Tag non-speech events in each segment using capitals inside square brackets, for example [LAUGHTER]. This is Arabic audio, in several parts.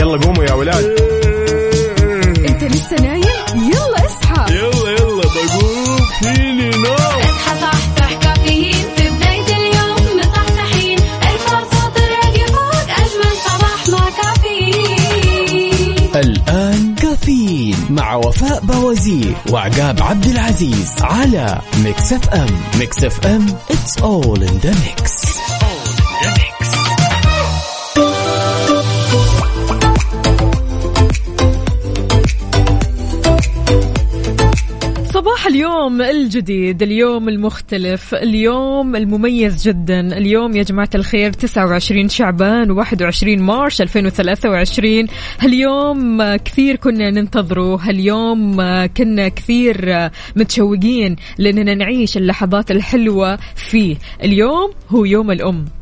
يلا قوموا يا ولاد. انت لسه نايم؟ يلا اصحى. يلا يلا بقوم. فيني نوم. اصحى صحصح كافيين في بداية اليوم. مصحصحين. ارفع صوت الراديو فوق. أجمل صباح مع كافيين. الآن كافيين مع وفاء بوازير وعقاب عبد العزيز على Mix FM. Mix FM it's all in the mix. اليوم الجديد اليوم المختلف اليوم المميز جدا. اليوم يا جماعة الخير 29 شعبان و21 مارش 2023 هاليوم كثير كنا ننتظره هاليوم كنا كثير متشوقين لأننا نعيش اللحظات الحلوة فيه. اليوم هو يوم الأم.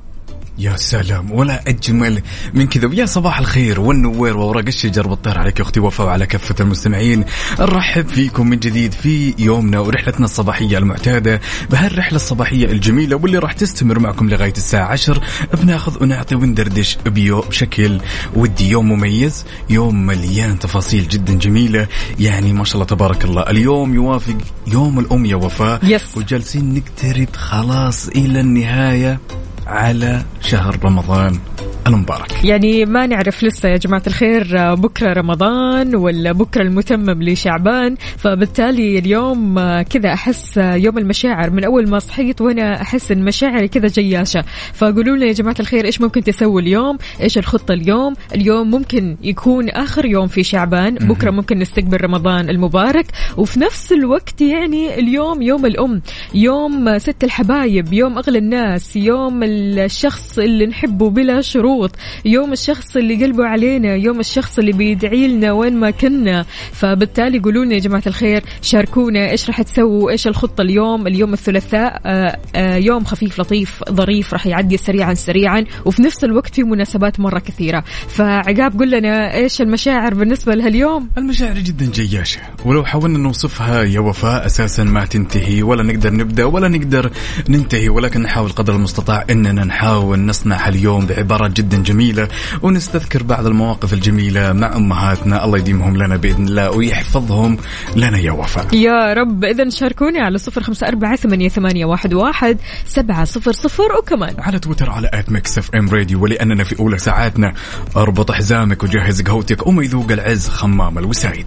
يا سلام ولا أجمل من كذا. ويا صباح الخير والنوير وورق الشجر والطير عليك أختي؟ وفاء وعلى كافة المستمعين. نرحب فيكم من جديد في يومنا ورحلتنا الصباحية المعتادة بهالرحلة الصباحية الجميلة واللي راح تستمر معكم لغاية الساعة 10 بناخذ ونعطي وندردش بيو بشكل ودي. يوم مميز يوم مليان تفاصيل جدا جميلة. يعني ما شاء الله تبارك الله. اليوم يوافق يوم الأم يا وفاء. يس. وجالسين نقترب خلاص إلى النهاية. على شهر رمضان المبارك. يعني ما نعرف لسه يا جماعة الخير بكرة رمضان ولا بكرة المتمم لشعبان؟ فبالتالي اليوم كذا أحس يوم المشاعر من أول ما صحيت وأنا أحس إن مشاعري كذا جياشة. فقولوا لنا يا جماعة الخير إيش ممكن تسوي اليوم؟ إيش الخطة اليوم؟ اليوم ممكن يكون آخر يوم في شعبان بكرة ممكن نستقبل رمضان المبارك. وفي نفس الوقت يعني اليوم يوم الأم يوم ست الحبايب يوم أغلى الناس يوم الشخص اللي نحبه بلا شروط يوم الشخص اللي قلبه علينا يوم الشخص اللي بيدعي لنا وين ما كنا. فبالتالي قولوا لنا يا جماعة الخير شاركونا إيش راح تسووا إيش الخطة اليوم؟ اليوم الثلاثاء آه، آه، يوم خفيف لطيف ظريف راح يعدي سريعا سريعا وفي نفس الوقت في مناسبات مرة كثيرة. فعقاب قل لنا إيش المشاعر بالنسبة لهاليوم؟ المشاعر جدا جياشة ولو حاولنا نوصفها يا وفاء أساسا ما تنتهي ولا نقدر نبدأ ولا نقدر ننتهي ولكن نحاول قدر المستطاع أننا نحاول نصنع اليوم بعبارات جدا جميلة ونستذكر بعض المواقف الجميلة مع أمهاتنا. الله يديمهم لنا بإذن الله ويحفظهم لنا يا وفاء. يا رب إذا شاركوني على صفر خمسة أربعة ثمانية, ثمانية واحد, واحد سبعة صفر صفر وكمان على تويتر على at Mix FM Radio ولأننا في أولى ساعاتنا أربط حزامك وجهز قهوتك. وما يذوق العز خمام الوسايد.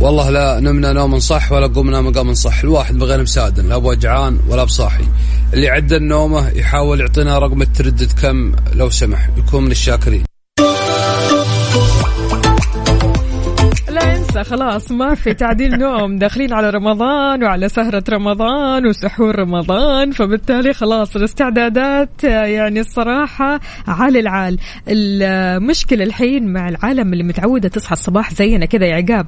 والله لا نمنا نوم صح ولا قمنا مقام صح. الواحد بغير مساعد لا بوجعان ولا بصاحي. اللي عدى النومه يحاول يعطينا رقم التردد كم لو سمح يكون من الشاكرين. انسى خلاص ما في تعديل نوم. داخلين على رمضان وعلى سهرة رمضان وسحور رمضان فبالتالي خلاص الاستعدادات يعني الصراحة على العال. المشكلة الحين مع العالم اللي متعودة تصحى الصباح زينا كذا يا عقاب.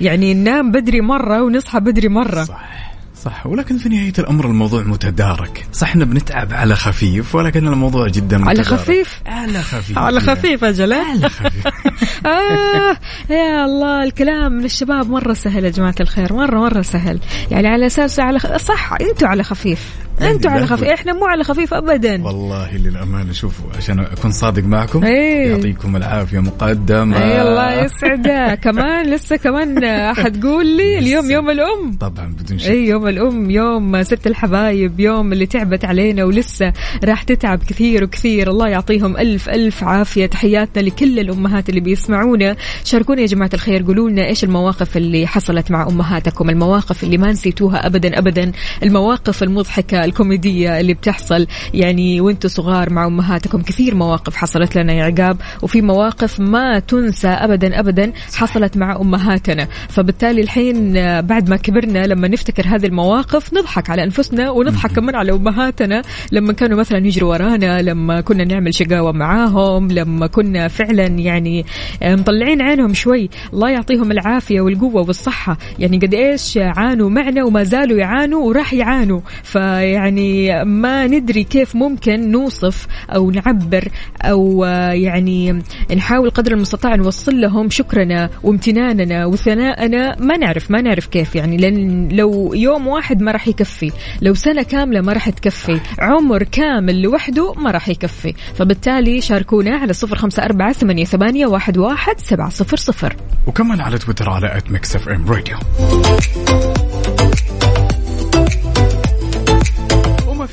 يعني ننام بدري مرة ونصحى بدري مرة. صح. صح ولكن في نهاية الأمر الموضوع متدارك. صح إحنا بنتعب على خفيف ولكن الموضوع جدا على متدارك. خفيف؟ على خفيف. على خفيف أجل على خفيف. [LAUGHS] آه يا الله الكلام من الشباب مرة سهل يا جماعة الخير مرة مرة سهل. يعني على أساس على خ... صح أنتوا على خفيف. أنتوا على خفيف إحنا مو على خفيف أبدا. والله للأمانة شوفوا عشان أكون صادق معكم إيه. يعطيكم العافية مقدما إي الله يسعدك. كمان لسه كمان حتقول لي اليوم يوم الأم. طبعا بدون شك. إي يوم الأم يوم ست الحبايب يوم اللي تعبت علينا ولسه راح تتعب كثير وكثير. الله يعطيهم ألف ألف عافية. تحياتنا لكل الأمهات اللي بيسمعونا. شاركونا يا جماعة الخير قولوا لنا إيش المواقف اللي حصلت مع أمهاتكم المواقف اللي ما نسيتوها ابدا ابدا المواقف المضحكة الكوميدية اللي بتحصل. يعني وأنتم صغار مع أمهاتكم كثير مواقف حصلت لنا يا عقاب وفي مواقف ما تنسى ابدا ابدا حصلت مع أمهاتنا. فبالتالي الحين آه، بعد ما كبرنا لما نفتكر هذه المواقف نضحك على أنفسنا ونضحك كمان على أمهاتنا. لما كانوا مثلا يجروا ورانا لما كنا نعمل شقاوة معاهم لما كنا فعلا يعني آه، مطلعين عينهم شوي. الله يعطيهم العافية والقوة والصحة. يعني قد إيش عانوا معنا وما زالوا يعانوا وراح يعانوا. فيا يعني ما ندري كيف ممكن نوصف أو نعبر أو آه، يعني نحاول قدر المستطاع نوصل لهم شكرنا وامتناننا وثناءنا. ما نعرف ما نعرف كيف يعني لأن لو يوم واحد ما راح يكفي لو سنة كاملة ما راح تكفي عمر كامل لوحده ما راح يكفي. فبالتالي شاركونا على صفر خمسه اربعه ثمانيه, ثمانية واحد, واحد سبعه صفر صفر وكمان على تويتر على at Mix FM Radio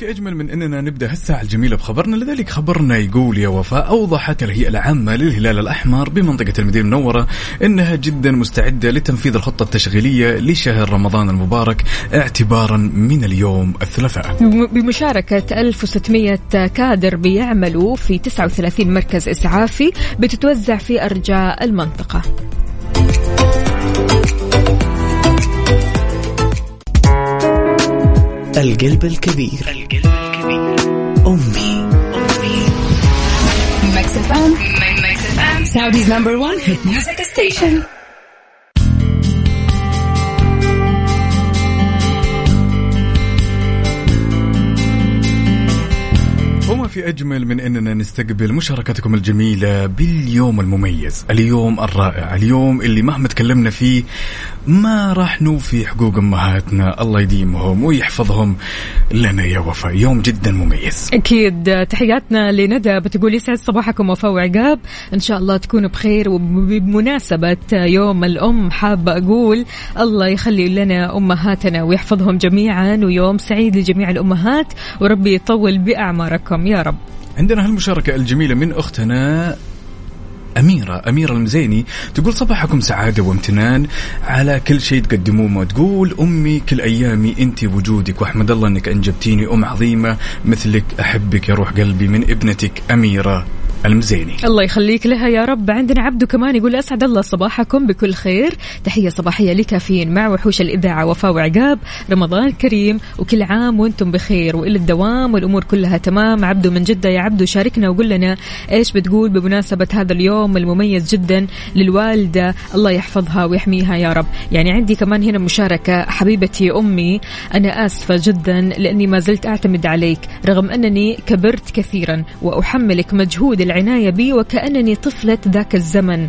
في أجمل من أننا نبدأ هالساعه الجميله بخبرنا لذلك خبرنا يقول يا وفاء أوضحت الهيئة العامة للهلال الأحمر بمنطقة المدينة المنورة إنها جدا مستعدة لتنفيذ الخطة التشغيلية لشهر رمضان المبارك اعتبارا من اليوم الثلاثاء. بمشاركة 1600 كادر بيعملوا في 39 مركز إسعافي بتتوزع في أرجاء المنطقة. القلب الكبير القلب الكبير أمي Mix FM. Mix FM. Saudi's number one hit music station. وما في أجمل من أننا نستقبل مشاركتكم الجميلة باليوم المميز اليوم الرائع اليوم اللي مهما تكلمنا فيه ما راح نوفي حقوق أمهاتنا؟ الله يديمهم ويحفظهم لنا يا وفاء. يوم جدا مميز. أكيد. تحياتنا لندى. بتقول يسعد صباحكم وفاء وعقاب. إن شاء الله تكونوا بخير وبمناسبة يوم الأم حابة أقول الله يخلي لنا أمهاتنا ويحفظهم جميعا ويوم سعيد لجميع الأمهات وربي يطول بأعماركم. يا رب. عندنا هالمشاركة الجميلة من أختنا أميرة أميرة المزيني تقول صباحكم سعادة وامتنان على كل شيء تقدموه وتقول أمي كل أيامي أنت وجودك وأحمد الله أنك أنجبتيني أم عظيمة. مثلك أحبك يا روح قلبي من ابنتك أميرة. المزيني. الله يخليك لها يا رب. عندنا عبدو كمان يقول أسعد الله صباحكم بكل خير. تحية صباحية لكافيين مع وحوش الإذاعة وفاء وعقاب. رمضان كريم وكل عام وأنتم بخير وإلى الدوام والأمور كلها تمام. عبدو من جدة يا عبدو شاركنا وقول لنا إيش بتقول بمناسبة هذا اليوم المميز جدا للوالدة. الله يحفظها ويحميها يا رب. يعني عندي كمان هنا مشاركة. حبيبتي أمي أنا آسفة جدا لأني ما زلت أعتمد عليك رغم أنني كبرت كثيرا وأحملك مجهود العناية بي وكأنني طفلة ذاك الزمن.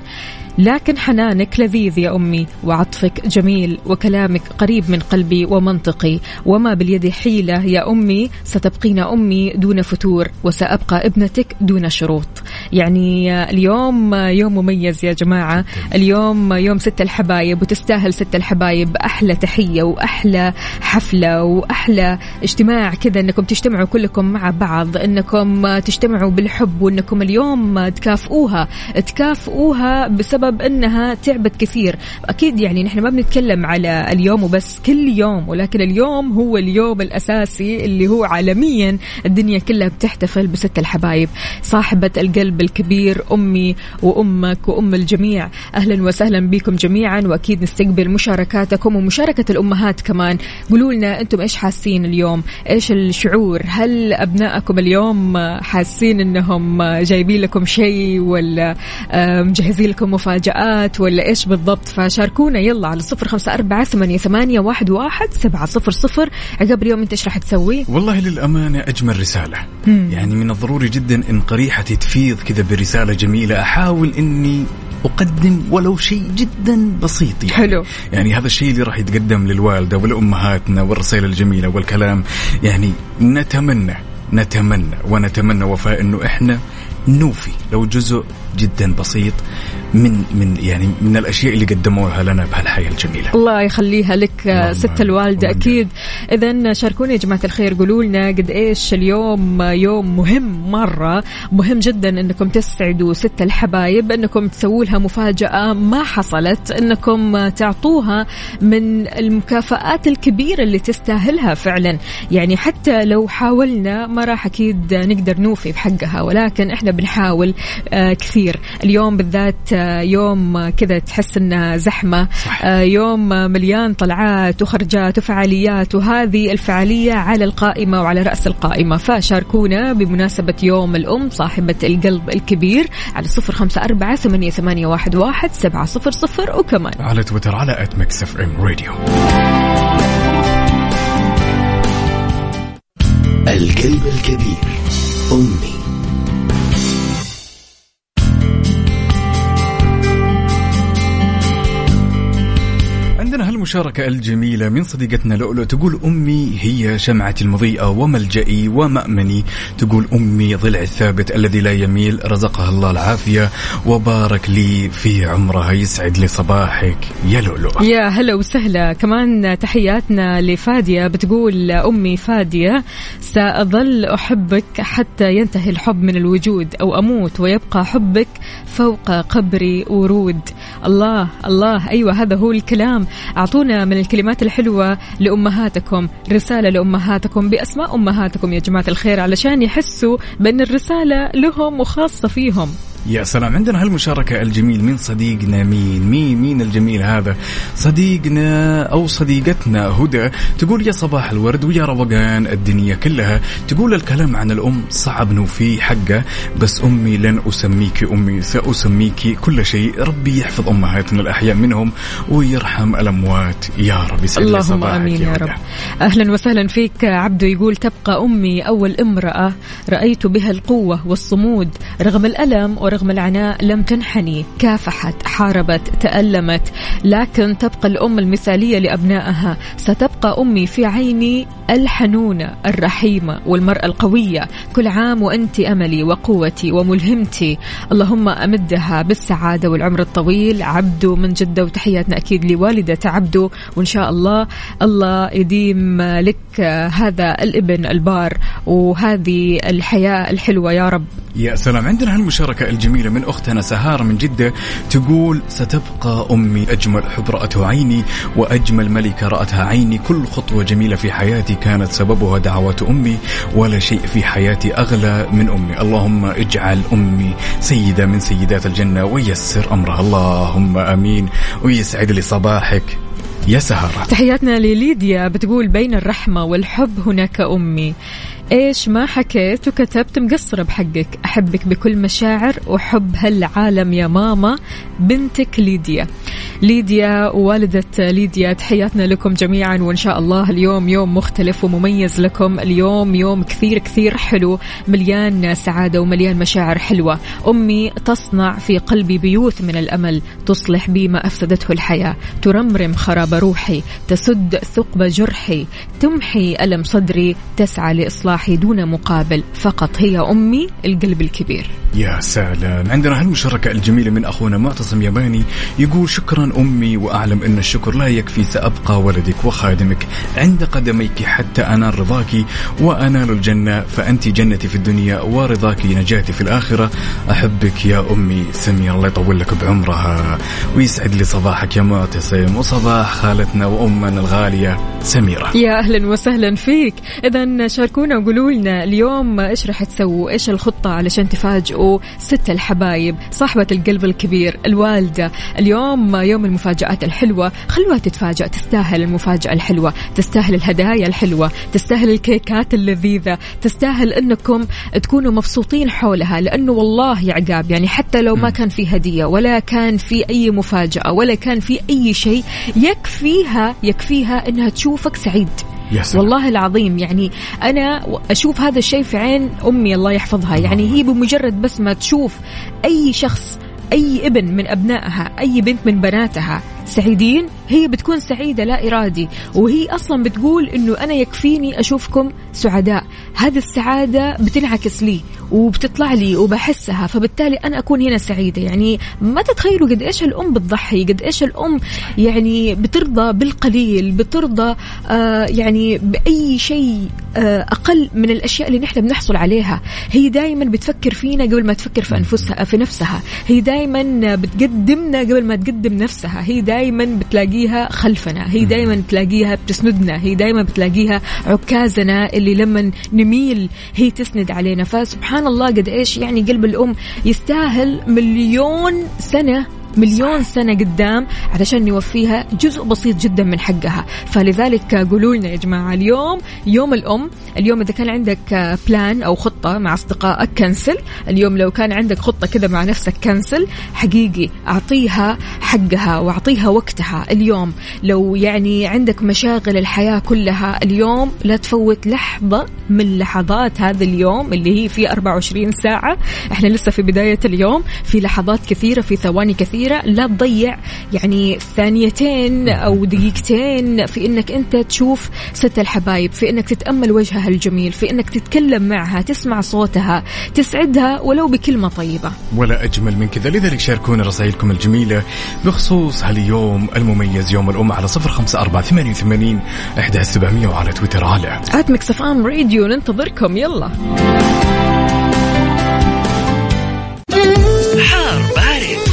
لكن حنانك لذيذ يا أمي وعطفك جميل وكلامك قريب من قلبي ومنطقي. وما باليد حيلة يا أمي ستبقين أمي دون فتور وسأبقى ابنتك دون شروط. يعني اليوم يوم مميز يا جماعة اليوم يوم ست الحبايب وتستاهل ست الحبايب أحلى تحية وأحلى حفلة وأحلى اجتماع كذا إنكم تجتمعوا كلكم مع بعض إنكم تجتمعوا بالحب وإنكم اليوم تكافئوها تكافئوها بسبب انها تعبت كثير. أكيد يعني نحن ما بنتكلم على اليوم وبس كل يوم ولكن اليوم هو اليوم الأساسي اللي هو عالميا الدنيا كلها بتحتفل بست الحبايب. صاحبة القلب الكبير أمي وأمك وأم الجميع. أهلا وسهلا بكم جميعا وأكيد نستقبل مشاركاتكم ومشاركة الأمهات كمان. قولوا لنا أنتم إيش حاسين اليوم؟ إيش الشعور؟ هل أبنائكم اليوم حاسين إنهم جايبين لكم شيء ولا آه، مجهزين لكم مفاجآت ولا إيش بالضبط؟ فشاركونا. يلا على صفر خمسة أربعة ثمانية, ثمانية واحد, واحد سبعة صفر صفر. عقب اليوم أنت إيش راح تسوي؟ والله للأمانة أجمل رسالة. يعني من الضروري جدا إن قريحتي تفيض كذا برسالة جميلة. أحاول إني أقدم ولو شيء جدا بسيط يعني. حلو. يعني هذا الشيء اللي راح يتقدم للوالدة ولأمهاتنا والرسائل الجميلة والكلام. يعني نتمنى نتمنى ونتمنى وفاء إنه إحنا نوفي. لو جزء جدا بسيط من من يعني من الأشياء اللي قدموها لنا بهالحياة الجميلة. الله يخليها لك اللهم ست اللهم أكيد. إذا شاركونا يا جماعة الخير قولوا لنا قد إيش اليوم يوم مهم مرة مهم جدا أنكم تسعدوا ست الحبايب أنكم تسووا لها مفاجأة ما حصلت أنكم تعطوها من المكافآت الكبيرة اللي تستاهلها فعلا. يعني حتى لو حاولنا ما راح أكيد نقدر نوفي بحقها ولكن إحنا بنحاول آه، كثير. اليوم بالذات آه، يوم كذا تحس انه زحمة. آه، يوم مليان طلعات وخرجات وفعاليات وهذه الفعالية على القائمة وعلى رأس القائمة. فشاركونا بمناسبة يوم الأم صاحبة القلب الكبير على صفر خمسة أربعة ثمانية, ثمانية واحد, واحد سبعة صفر صفر. وكمان على تويتر على @Mix FM Radio. القلب الكبير أمي. عندنا هالمشاركة الجميلة من صديقتنا لؤلؤ تقول أمي هي شمعتي المضيئة وملجئي ومأمني. تقول أمي ضلع الثابت الذي لا يميل رزقها الله العافية وبارك لي في عمرها يسعد لي صباحك يا لؤلؤ. يا هلا وسهلا. كمان تحياتنا لفادية بتقول أمي فادية سأظل أحبك حتى ينتهي الحب من الوجود أو أموت ويبقى حبك فوق قبري ورود. الله الله. أيوة هذا هو الكلام. أعطونا من الكلمات الحلوة لأمهاتكم. رسالة لأمهاتكم بأسماء أمهاتكم يا جماعة الخير علشان يحسوا بأن الرسالة لهم وخاصة فيهم. يا سلام. عندنا هالمشاركة الجميل من صديقنا مين؟ مين مين الجميل هذا؟ صديقنا أو صديقتنا هدى تقول يا صباح الورد ويا روقان الدنيا كلها. تقول الكلام عن الأم صعب نوفي حقه بس أمي لن أسميك أمي سأسميك كل شيء. ربي يحفظ أمهاتنا الأحياء منهم ويرحم الأموات. يا رب يسعد اللهم آمين يا هدى. رب. أهلا وسهلا فيك عبدو. يقول تبقى أمي أول امرأة رأيت بها القوة والصمود رغم الألم ورغم العناء لم تنحني. كافحت حاربت تألمت. لكن تبقى الأم المثالية لأبنائها. ستبقى أمي في عيني الحنونه الرحيمة والمرأة القوية. كل عام وأنت أملي وقوتي وملهمتي. اللهم أمدها بالسعادة والعمر الطويل. عبدو من جدة وتحياتنا أكيد لوالدة عبدو. وإن شاء الله الله يديم لك هذا الإبن البار. وهذه الحياة الحلوة يا رب. يا سلام. عندنا هالمشاركة الجميلة من أختنا سهارة من جدة تقول ستبقى أمي أجمل حب رأته عيني وأجمل ملكة رأتها عيني. كل خطوة جميلة في حياتي كانت سببها دعوات أمي ولا شيء في حياتي أغلى من أمي. اللهم اجعل أمي سيدة من سيدات الجنة ويسر أمرها. اللهم أمين. ويسعد لي صباحك يا سهرة. تحياتنا لليديا بتقول بين الرحمة والحب هناك أمي. إيش ما حكيت وكتبت مقصرة بحقك. أحبك بكل مشاعر وحب هالعالم يا ماما. بنتك ليديا. ليديا ووالدة ليديا تحياتنا لكم جميعا. وإن شاء الله اليوم يوم مختلف ومميز لكم. اليوم يوم كثير كثير حلو. مليان سعادة ومليان مشاعر حلوة. أمي تصنع في قلبي بيوت من الأمل. تصلح بي ما أفسدته الحياة. ترمرم خراب روحي. تسد ثقب جرحي. تمحي ألم صدري. تسعى لإصلاحي دون مقابل فقط هي أمي القلب الكبير. يا سلام. عندنا هالمشاركة الجميلة من أخونا معتصم ياباني يقول شكرا أمي وأعلم أن الشكر لا يكفي سأبقى ولدك وخادمك. عند قدميك حتى أنال رضاك وأنال الجنة فأنت جنتي في الدنيا ورضاك نجاتي في الآخرة. أحبك يا أمي سمية الله يطول لك بعمرها. ويسعد لي صباحك يا معتصم وصباح خالتنا وأمنا الغالية سميرة. يا أهلا وسهلا فيك. اذا شاركونا وقولوا لنا اليوم إيش راح تسووا؟ إيش الخطة علشان تفاجئوا ست الحبايب صاحبة القلب الكبير الوالدة. اليوم يوم المفاجآت الحلوة خلوها تتفاجأ تستاهل المفاجأة الحلوة تستاهل الهدايا الحلوة تستاهل الكيكات اللذيذة تستاهل إنكم تكونوا مبسوطين حولها لأنه والله يا عقاب يعني حتى لو ما كان في هدية ولا كان في أي مفاجأة ولا كان في أي شيء يكفيها يكفيها إنها تشوفك سعيد. يا سلام. والله العظيم يعني أنا أشوف هذا الشيء في عين أمي الله يحفظها. يعني هي بمجرد بس ما تشوف أي شخص أي ابن من أبنائها أي بنت من بناتها سعيدين؟ هي بتكون سعيدة لا إرادي. وهي أصلا بتقول إنه أنا يكفيني أشوفكم سعداء. هذه السعادة بتنعكس لي وبتطلع لي وبحسها فبالتالي أنا أكون هنا سعيدة. يعني ما تتخيلوا قد إيش الأم بتضحي قد إيش الأم يعني بترضى بالقليل بترضى آه يعني بأي شيء آه أقل من الأشياء اللي نحن بنحصل عليها. هي دائما بتفكر فينا قبل ما تفكر في أنفسها في نفسها. هي دائما بتقدمنا قبل ما تقدم نفسها. هي دائما بتلاقيها خلفنا هي دائما تلاقيها بتسندنا هي دائما بتلاقيها عكازنا اللي لما نميل هي تسند علينا. فسبحان الله قد إيش يعني قلب الأم يستاهل مليون سنة مليون سنة قدام علشان نوفيها جزء بسيط جدا من حقها. فلذلك قولوا لنا يا جماعة اليوم يوم الأم اليوم إذا كان عندك بلان أو خطة مع أصدقائك كنسل اليوم لو كان عندك خطة كذا مع نفسك كنسل حقيقي أعطيها حقها وأعطيها وقتها. اليوم لو يعني عندك مشاغل الحياة كلها اليوم لا تفوت لحظة من لحظات هذا اليوم اللي هي في 24 ساعة. إحنا لسه في بداية اليوم في لحظات كثيرة في ثواني كثيرة. لا تضيع يعني ثانيتين أو دقيقتين في إنك أنت تشوف ست الحبايب في إنك تتأمل وجهها الجميل في إنك تتكلم معها تسمع صوتها تسعدها ولو بكلمة طيبة. ولا أجمل من كذا. لذلك شاركونا رسائلكم الجميلة بخصوص هاليوم المميز يوم الأم على صفر خمسة أربعة ثمانية وثمانين إحدى سبعمية وعلى تويتر. على at Mix FM Radio ننتظركم. يلا. حار بارد.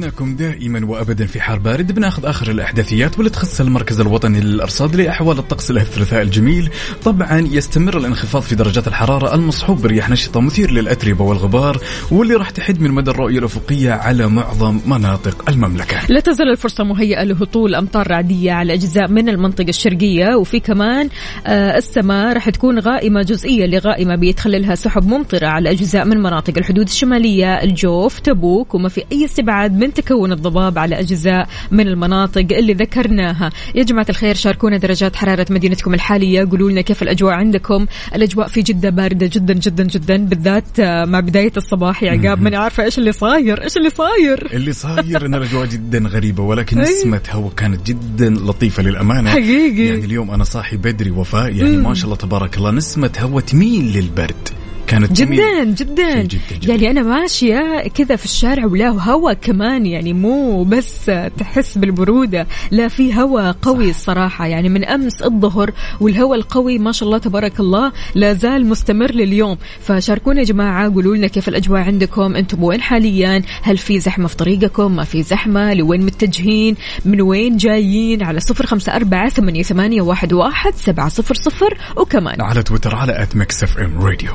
عودناكم دائما وابدا في حار بارد. بناخذ آخر الأحداثيات واللي تخص المركز الوطني للأرصاد لأحوال الطقس الثلاثاء الجميل. طبعا يستمر الانخفاض في درجات الحرارة المصحوب برياح نشطة مثير للأتربة والغبار واللي راح تحد من مدى الرؤية الأفقية على معظم مناطق المملكة. لا تزال الفرصة مهيئة لهطول أمطار رعدية على أجزاء من المنطقة الشرقية وفي كمان آه، السماء راح تكون غائمة جزئية لغائمة بيتخللها سحب ممطرة على أجزاء من مناطق الحدود الشمالية الجوف تبوك وما في أي استبعاد من تكون الضباب على أجزاء من المناطق اللي ذكرناها؟ يا جماعة الخير شاركونا درجات حرارة مدينتكم الحالية. قولوا لنا كيف الأجواء عندكم؟ الأجواء في جدة باردة جدا جدا جدا. بالذات آه، مع بداية الصباح يا عقاب ماني عارفة إيش اللي صاير إيش اللي صاير؟ اللي صاير إن الأجواء جدا غريبة ولكن أي. نسمه هواء كانت جدا لطيفة للأمانة. حقيقي. يعني اليوم أنا صاحي بدري وفاء يعني ما شاء الله تبارك الله نسمة هواء تميل للبرد. كانت جدا تميل. جدا جدا جدا. يعني أنا ماشية كذا في الشارع ولا هواء كمان يعني مو بس تحس بالبرودة لا في هواء قوي الصراحة. يعني من أمس الظهر والهواء القوي ما شاء الله تبارك الله لا زال مستمر لليوم. فشاركونا يا جماعة قولوا لنا كيف الأجواء عندكم؟ أنتم وين حاليا؟ هل في زحمة في طريقكم؟ ما في زحمة؟ لوين متجهين؟ من وين جايين؟ على صفر خمسة أربعة ثمانية, ثمانية واحد, واحد سبعة صفر صفر. وكمان على تويتر على at Mix FM Radio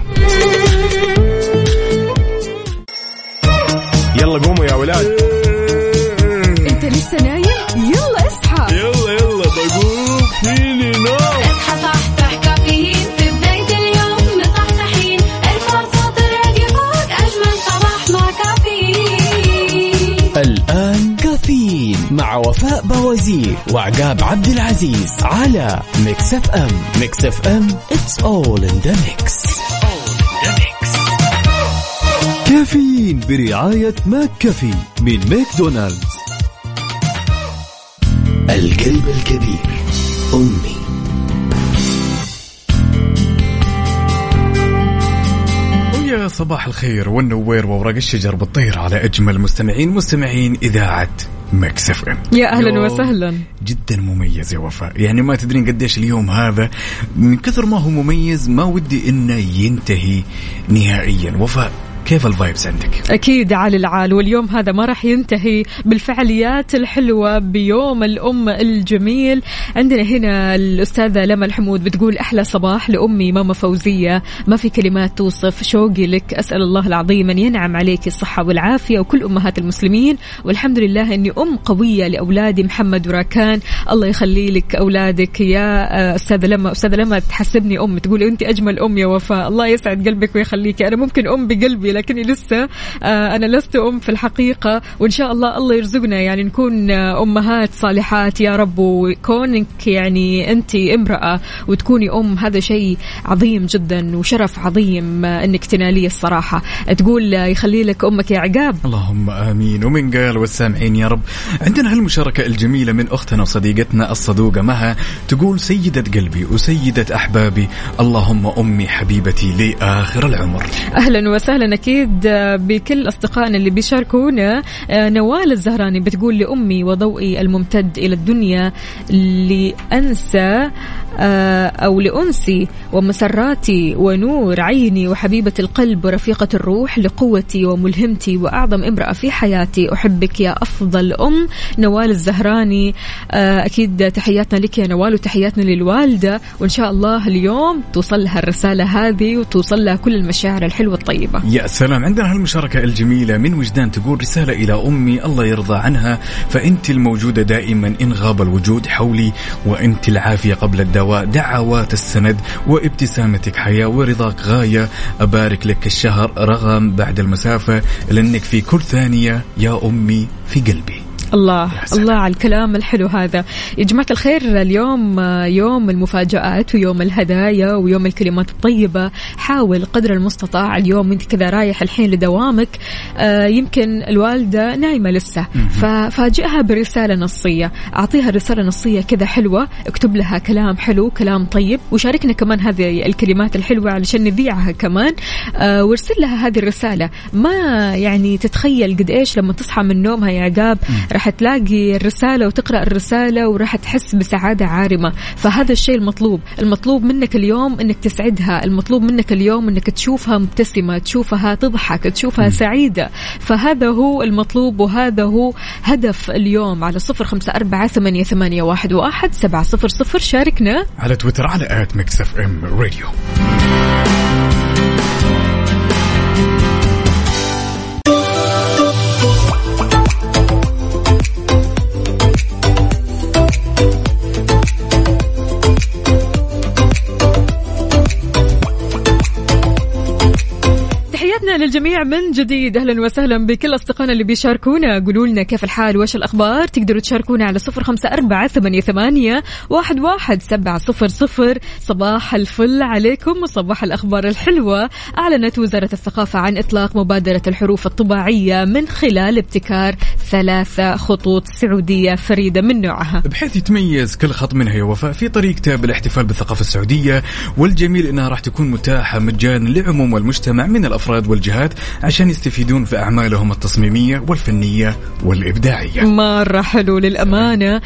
يلا قوموا يا ولاد. انت لسه نايم؟ يلا اصحى. يلا يلا بقوم. فيني نوم. اصحى صحصح كافيين. في بداية اليوم مصحصحين. ارفع صوت الراديو فوق أجمل صباح مع كافيين. الآن كافيين مع وفاء بوازير وعقاب عبد العزيز على Mix FM. Mix FM it's all in the mix. كافيين برعاية McCafé من ماكدونالدز. القلب الكبير أمي. ويا صباح الخير والنوير وورق الشجر بالطير على أجمل مستمعين مستمعين إذاعة Mix FM. يا أهلا وسهلا. جدا مميز يا وفاء. يعني ما تدرين قديش اليوم هذا من كثر ما هو مميز ما ودي إنه ينتهي نهائيا. وفاء كيف الفايبس عندك؟ أكيد على العال واليوم هذا ما راح ينتهي بالفعاليات الحلوة بيوم الأم الجميل. عندنا هنا الأستاذة لما الحمود بتقول أحلى صباح لأمي ماما فوزية ما في كلمات توصف شوقي لك أسأل الله العظيم أن ينعم عليك الصحة والعافية وكل أمهات المسلمين. والحمد لله أني أم قوية لأولادي محمد وراكان. الله يخلي لك أولادك. يا آه، أستاذة لما أستاذة لما تحسبني أم تقول أنت أجمل أم يا وفاء. الله يسعد قلبك ويخليك. أنا ممكن أم بقلبي لكني لسه آه، أنا لست أم في الحقيقة وإن شاء الله الله يرزقنا يعني نكون أمهات صالحات. يا رب وكونك يعني أنت امرأة وتكوني أم هذا شيء عظيم جدا وشرف عظيم آه، أنك تناليه الصراحة. تقول آه، يخلي لك أمك يا عقاب. اللهم آمين. ومن قال والسامعين يا رب عندنا هالمشاركة الجميلة من أختنا وصديقتنا الصدوقة مها تقول سيدة قلبي وسيدة أحبابي اللهم أمي حبيبتي لآخر العمر. أهلا وسهلا أكيد آه، بكل أصدقائنا اللي بيشاركونا آه، نوال الزهراني بتقول لأمي وضوئي الممتد إلى الدنيا لأنسى آه، أو لأنسي ومسراتي ونور عيني وحبيبة القلب ورفيقة الروح لقوتي وملهمتي وأعظم امرأة في حياتي. أحبك يا أفضل أم. نوال الزهراني أكيد تحياتنا لك يا نوال وتحياتنا للوالدة. وإن شاء الله اليوم توصل لها الرسالة هذه وتوصل لها كل المشاعر الحلوة الطيبة. يا سلام عندنا هالمشاركة الجميلة من وجدان تقول رسالة إلى أمي الله يرضى عنها. فأنت الموجودة دائما إن غاب الوجود حولي وأنت العافية قبل الدواء دعوات السند وابتسامتك حياة ورضاك غاية. أبارك لك الشهر رغم بعد المسافة لأنك في كل ثانية يا أمي في قلبي. الله سلام. الله على الكلام الحلو هذا. يا جماعة الخير اليوم يوم المفاجآت ويوم الهدايا ويوم الكلمات الطيبة. حاول قدر المستطاع اليوم أنت كذا رايح الحين لدوامك. آه، يمكن الوالدة نايمة لسه. ففاجئها برسالة نصية. أعطيها رسالة نصية كذا حلوة. اكتب لها كلام حلو كلام طيب. وشاركنا كمان هذه الكلمات الحلوة علشان نذيعها كمان. آه، وارسل لها هذه الرسالة. ما يعني تتخيل قد إيش لما تصحى من نومها يا عقاب راح تلاقي الرسالة وتقرأ الرسالة وراح تحس بسعادة عارمة. فهذا الشيء المطلوب. المطلوب منك اليوم إنك تسعدها. المطلوب منك اليوم إنك تشوفها مبتسمة تشوفها تضحك تشوفها سعيدة. فهذا هو المطلوب وهذا هو هدف اليوم. على صفر خمسة أربعة ثمانية, ثمانية واحد, واحد سبعة صفر صفر. شاركنا. على تويتر على at Mix FM Radio. للجميع من جديد. أهلا وسهلا بكل أصدقائنا اللي بيشاركونا. قولوا لنا كيف الحال؟ وايش الأخبار؟ تقدروا تشاركونا على صفر خمسة أربعة ثمانية, ثمانية واحد, واحد سبعة صفر صفر. صباح الفل عليكم وصباح الأخبار الحلوة. أعلنت وزارة الثقافة عن إطلاق مبادرة الحروف الطباعية من خلال ابتكار ثلاثة خطوط سعودية فريدة من نوعها. بحيث يتميز كل خط منها يا وفاء في طريقته بالاحتفال بالثقافة السعودية. والجميل إنها راح تكون متاحة مجانا لعموم المجتمع من الأفراد والجهات عشان يستفيدون في أعمالهم التصميمية والفنية والإبداعية. مرة حلو للأمانة.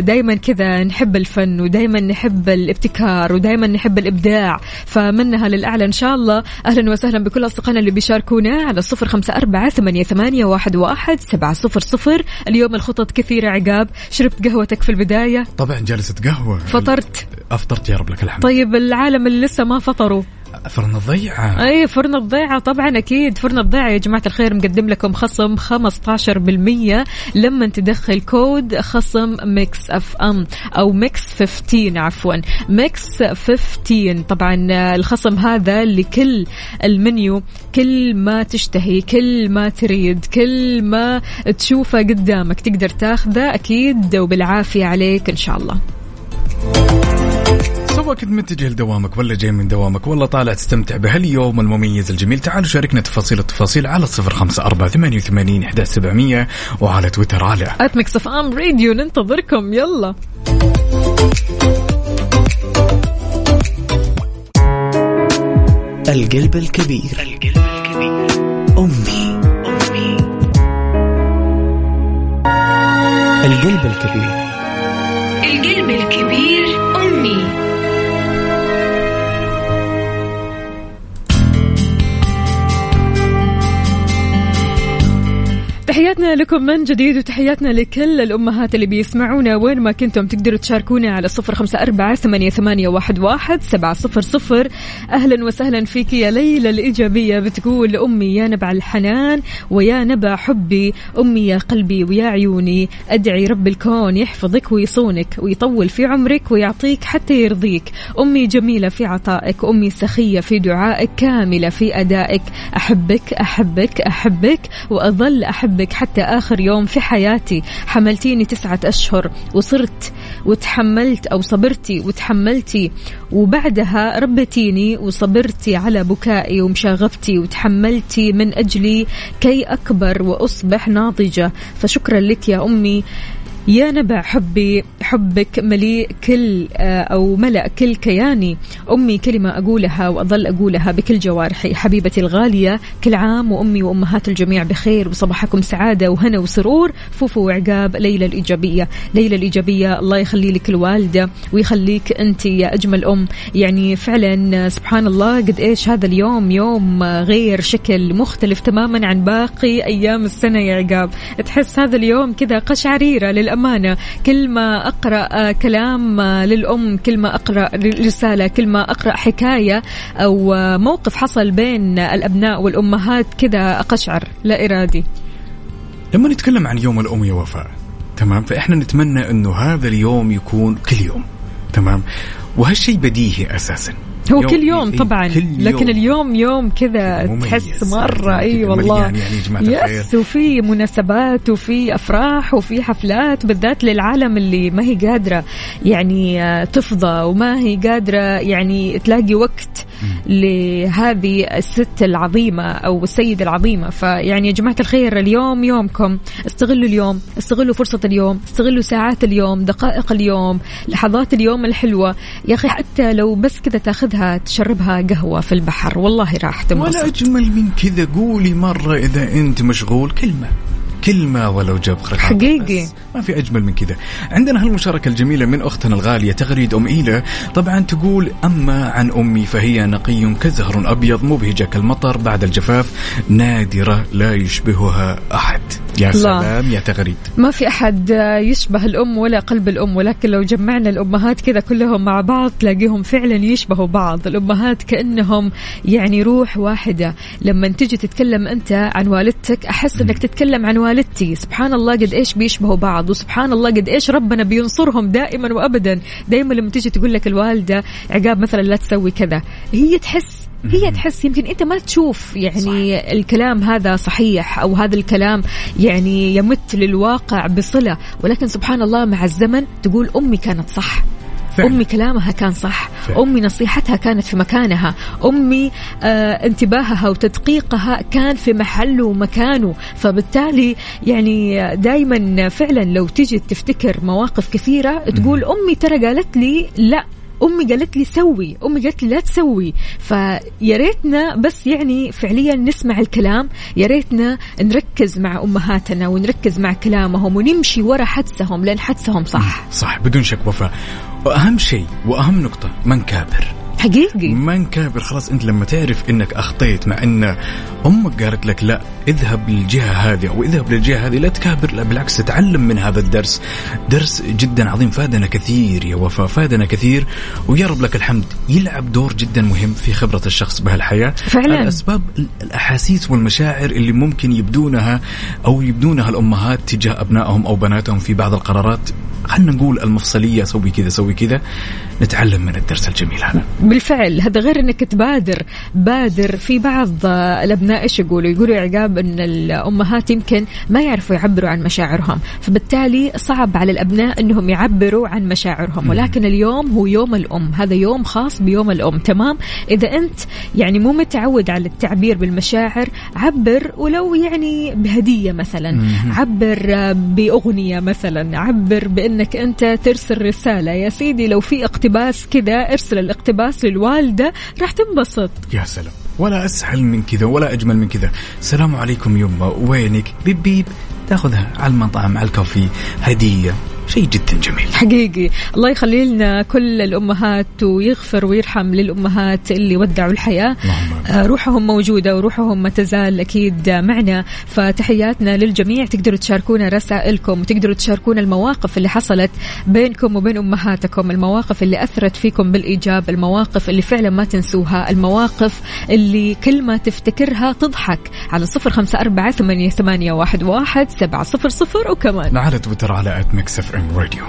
دائما كذا نحب الفن ودائما نحب الابتكار ودائما نحب الإبداع. فمنها للأعلى إن شاء الله. أهلا وسهلا بكل أصدقائنا اللي بيشاركونا على صفر خمسة أربعة ثمانية, ثمانية واحد, واحد سبعة صفر صفر. اليوم الخطط كثيرة عقاب. شربت قهوتك في البداية؟ طبعا جلسة قهوة. فطرت؟ أفطرت يا رب لك الحمد. طيب العالم اللي لسه ما فطروا. فرن الضيعة. أي فرن الضيعة طبعا أكيد فرن الضيعة يا جماعة الخير مقدم لكم خصم 15% لما تدخل كود خصم Mix FM أو Mix 15 عفوا Mix 15 طبعا الخصم هذا لكل المنيو كل ما تشتهي كل ما تريد كل ما تشوفه قدامك تقدر تاخذه. أكيد وبالعافية عليك إن شاء الله. سواء كنت متجه لدوامك ولا جاي من دوامك ولا طالع تستمتع بهاليوم المميز الجميل؟ تعالوا شاركنا تفاصيل التفاصيل على الصفر خمسة أربعة ثمانية وثمانين إحدى سبعمية وعلى تويتر على اف ام راديو ننتظركم. يلا. القلب الكبير. القلب الكبير أمي أمي. القلب الكبير. القلب الكبير. تحياتنا لكم من جديد وتحياتنا لكل الأمهات اللي بيسمعونا وين ما كنتم تقدروا تشاركونا على صفر خمسة أربعة ثمانية, ثمانية واحد, واحد سبعة صفر صفر. أهلا وسهلا فيك يا ليلى الإيجابية بتقول أمي يا نبع الحنان ويا نبع حبي أمي يا قلبي ويا عيوني. أدعي رب الكون يحفظك ويصونك ويطول في عمرك ويعطيك حتى يرضيك. أمي جميلة في عطائك أمي سخية في دعائك كاملة في أدائك. أحبك أحبك أحبك وأظل أحبك حتى آخر يوم في حياتي. حملتيني تسعة أشهر وصرت وتحملت أو صبرتي وتحملتي. وبعدها ربتيني وصبرتي على بكائي ومشاغبتي وتحملتي من أجلي كي أكبر وأصبح ناضجة. فشكرا لك يا أمي. يا نبع حبي حبك مليء كل آه، أو ملأ كل كياني. أمي كلمة أقولها وأظل أقولها بكل جوارحي. حبيبتي الغالية كل عام وأمي وأمهات الجميع بخير وصباحكم سعادة وهنا وسرور. فوفو وعقاب ليلى الإيجابية. ليلى الإيجابية الله يخلي لك الوالدة ويخليك أنت يا أجمل أم. يعني فعلا سبحان الله قد إيش هذا اليوم يوم غير شكل مختلف تماما عن باقي أيام السنة يا عقاب. تحس هذا اليوم كذا قشعريرة للأمانة. كل ما أقرأ آه، كلام آه، للأم كل ما أقرأ رسالة كل ما أقرأ حكاية أو آه، موقف حصل بين الأبناء والأمهات كذا أقشعر لا إرادي. لما نتكلم عن يوم الأم يا وفاء تمام؟ فإحنا نتمنى أنه هذا اليوم يكون كل يوم تمام؟ وهالشيء بديهي أساسا. هو كل يوم إيه، طبعا كل يوم. لكن اليوم يوم كذا. تحس مرة اي كذا والله يعني يا الخير. يس وفي مناسبات وفي أفراح وفي حفلات بالذات للعالم اللي ما هي قادرة يعني آه، تفضى وما هي قادرة يعني تلاقي وقت لهذه الست العظيمة أو السيدة العظيمة. فيعني يا جماعة الخير اليوم يومكم. استغلوا اليوم استغلوا فرصة اليوم استغلوا ساعات اليوم دقائق اليوم لحظات اليوم الحلوة. يا أخي حتى لو بس كذا تاخذها تشربها قهوة في البحر. والله راح ولا تنبسط أجمل من كذا. قولي مرة إذا أنت مشغول كلمة. كلمة ولو جاب خرق حقيقي. ما في أجمل من كذا. عندنا هالمشاركة الجميلة من أختنا الغالية تغريد أم إيلة. طبعا تقول أما عن أمي فهي نقي كزهر أبيض مبهجة كالمطر بعد الجفاف نادرة لا يشبهها أحد. يا الله. سلام يا تغريد. ما في أحد يشبه الأم ولا قلب الأم ولكن لو جمعنا الأمهات كذا كلهم مع بعض تلاقيهم فعلا يشبهوا بعض. الأمهات كأنهم يعني روح واحدة. لما تجي تتكلم أنت عن والدتك أحس أنك تتكلم عن والدتي. سبحان الله قد إيش بيشبهوا بعض وسبحان الله قد إيش ربنا بينصرهم دائما وأبدا. دائما لما تجي تقول لك الوالدة عقاب مثلا لا تسوي كذا هي تحس هي تحس يمكن أنت ما تشوف يعني صح. الكلام هذا صحيح أو هذا الكلام يعني يمت للواقع بصلة. ولكن سبحان الله مع الزمن تقول أمي كانت صح. فعلا. [LAUGHS] امي كلامها كان صح فعلا. أمي نصيحتها كانت في مكانها أمي آه انتباهها وتدقيقها كان في محله ومكانه فبالتالي يعني دائما فعلا لو تيجي تفتكر مواقف كثيرة تقول أمي ترى قالت لي لا أمي قالت لي سوي أمي قالت لي لا تسوي. فيا ريتنا بس يعني فعليا نسمع الكلام يا ريتنا نركز مع أمهاتنا ونركز مع كلامهم ونمشي ورا حدسهم لأن حدسهم صح. صح بدون شك وفاء. وأهم شيء وأهم نقطة ما نكابر حقيقي. ما نكابر خلاص انت لما تعرف انك اخطيت مع ان أمك قالت لك لا اذهب للجهة هذه أو اذهب للجهة هذه لا تكابر لا بالعكس تتعلم من هذا الدرس. درس جدا عظيم فادنا كثير يا وفاء فادنا كثير. ويا رب لك الحمد يلعب دور جدا مهم في خبرة الشخص بهالحياة. فعلاً. الاسباب الأحاسيس والمشاعر اللي ممكن يبدونها أو يبدونها الأمهات تجاه أبنائهم أو بناتهم في بعض القرارات. خلينا نقول المفصلية سوي كذا سوي كذا. نتعلم من الدرس الجميل هذا. بالفعل هذا غير إنك تبادر بادر في بعض الأبناء إيش يقولوا؟ يقولوا يا عقاب إن الأمهات يمكن ما يعرفوا يعبروا عن مشاعرهم فبالتالي صعب على الأبناء إنهم يعبروا عن مشاعرهم ولكن اليوم هو يوم الأم هذا يوم خاص بيوم الأم تمام؟ إذا أنت يعني مو متعود على التعبير بالمشاعر عبر ولو يعني بهدية مثلا عبر بأغنية مثلا عبر بإنك أنت ترسل رسالة يا سيدي لو في اقتباس كذا ارسل الاقتباس للوالده راح تنبسط. يا سلام. ولا أسهل من كذا ولا أجمل من كذا. السلام عليكم يمه وينك؟ بيب بيب. تاخذها على المطعم على الكافي هدية. شيء جدا جميل. حقيقي. الله يخلي لنا كل الأمهات ويغفر ويرحم للأمهات اللي ودعوا الحياة. آه، روحهم موجودة وروحهم ما تزال أكيد معنا. فتحياتنا للجميع. تقدروا تشاركونا رسائلكم وتقدروا تشاركونا المواقف اللي حصلت بينكم وبين أمهاتكم المواقف اللي أثرت فيكم بالإيجاب المواقف اللي فعلا ما تنسوها المواقف اللي كل ما تفتكرها تضحك. على صفر خمسة أربعة ثمانية, ثمانية واحد, واحد سبعة صفر صفر وكمان. على تويتر على at Mix FM Radio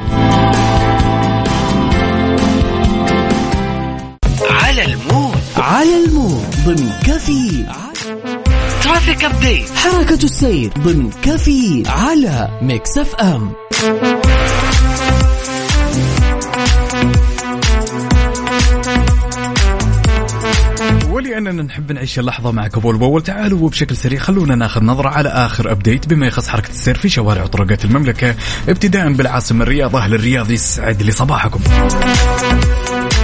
على ال mood. على ال mood. ضمن كافيين. traffic update حركة السير. ضمن كافيين. على Mix FM ولأن اننا نحب نعيش اللحظة معك اول باول تعالوا وبشكل سريع خلونا ناخذ نظرة على آخر أبديت. بما يخص حركة السير في شوارع وطرقات المملكة ابتداء بالعاصمة الرياض أهل الرياض يسعد لي صباحكم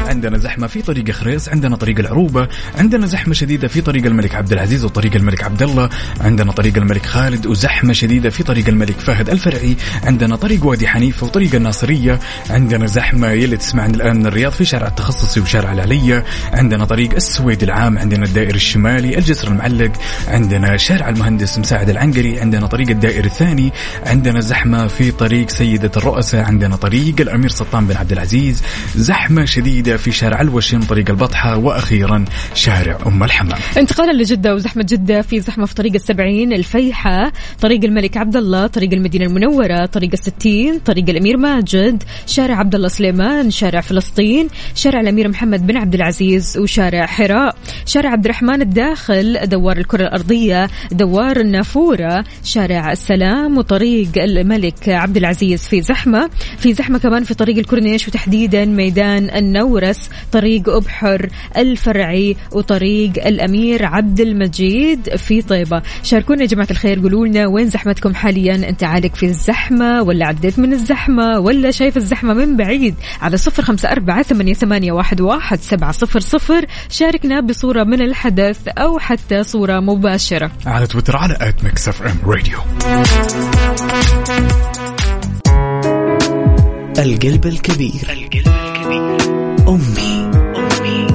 عندنا زحمة في طريق خريص، عندنا طريق العروبة، عندنا زحمة شديدة في طريق الملك عبد العزيز وطريق الملك عبد الله، عندنا طريق الملك خالد وزحمة شديدة في طريق الملك فهد الفرعي، عندنا طريق وادي حنيفة وطريق الناصرية، عندنا زحمة يلي تسمعنا الآن من الرياض في شارع التخصصي وشارع العلية، عندنا طريق السويد العام، عندنا الدائري الشمالي، الجسر المعلق، عندنا شارع المهندس مساعد العنقري، عندنا طريق الدائري الثاني، عندنا زحمة في طريق سيدة الرؤساء، عندنا طريق الأمير سلطان بن عبد العزيز، زحمة في شارع الوشم طريق البطحة وأخيرا شارع أم الحمام. انتقالا لجدة وزحمة جدة في زحمة في طريق السبعين الفيحة طريق الملك عبد الله طريق المدينة المنورة طريق الستين طريق الأمير ماجد شارع عبد الله سليمان شارع فلسطين شارع الأمير محمد بن عبد العزيز وشارع حراء شارع عبد الرحمن الداخل دوار الكرة الأرضية دوار النافورة شارع السلام وطريق الملك عبد العزيز في زحمة في زحمة كمان في طريق الكورنيش وتحديدا ميدان النورس طريق أبحر الفرعي وطريق الأمير عبد المجيد في طيبة. شاركونا يا جماعة الخير قولوا لنا وين زحمتكم حاليا؟ أنت عالق في الزحمة ولا عديت من الزحمة ولا شايف الزحمة من بعيد؟ على صفر خمسة أربعة ثمانية, ثمانية واحد, واحد سبعة صفر صفر. شاركنا بصورة من الحدث أو حتى صورة مباشرة. على تويتر على at Mix FM Radio القلب الكبير. القلب الكبير أمي. أمي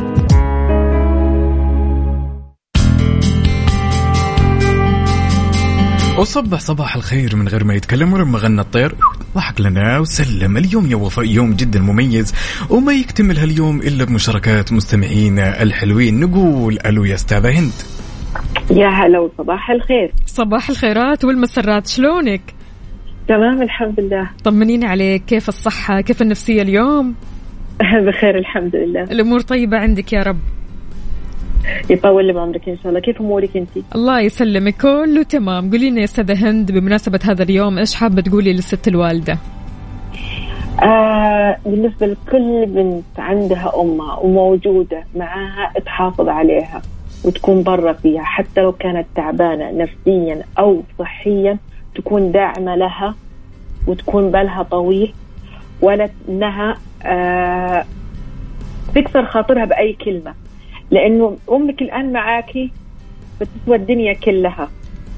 وصبح صباح الخير من غير ما يتكلم ولما غنى الطير. ضحك لنا وسلم. اليوم يا وفاء يوم جدا مميز. وما يكتمل هاليوم إلا بمشاركات مستمعينا الحلوين. نقول ألو يا أستاذة هند. يا هلا وصباح الخير. صباح الخيرات والمسرات شلونك؟ تمام الحمد لله. طمنيني عليك. كيف الصحة؟ كيف النفسية اليوم؟ [LAUGHS] بخير الحمد لله. الأمور طيبة عندك يا رب. يطول لي بعمرك إن شاء الله. كيف أمورك انت؟ الله يسلمك. كله تمام. قولي لنا يا أستاذة هند بمناسبة هذا اليوم إيش حابة تقولي للست الوالدة؟ آه بالنسبة لكل بنت عندها أمها وموجودة معاها تحافظ عليها وتكون برا فيها حتى لو كانت تعبانة نفسيا أو صحيا تكون داعمة لها وتكون بالها طويل ولا انها آه تكسر خاطرها بأي كلمة لأنه أمك الآن معاكي بتسوى الدنيا كلها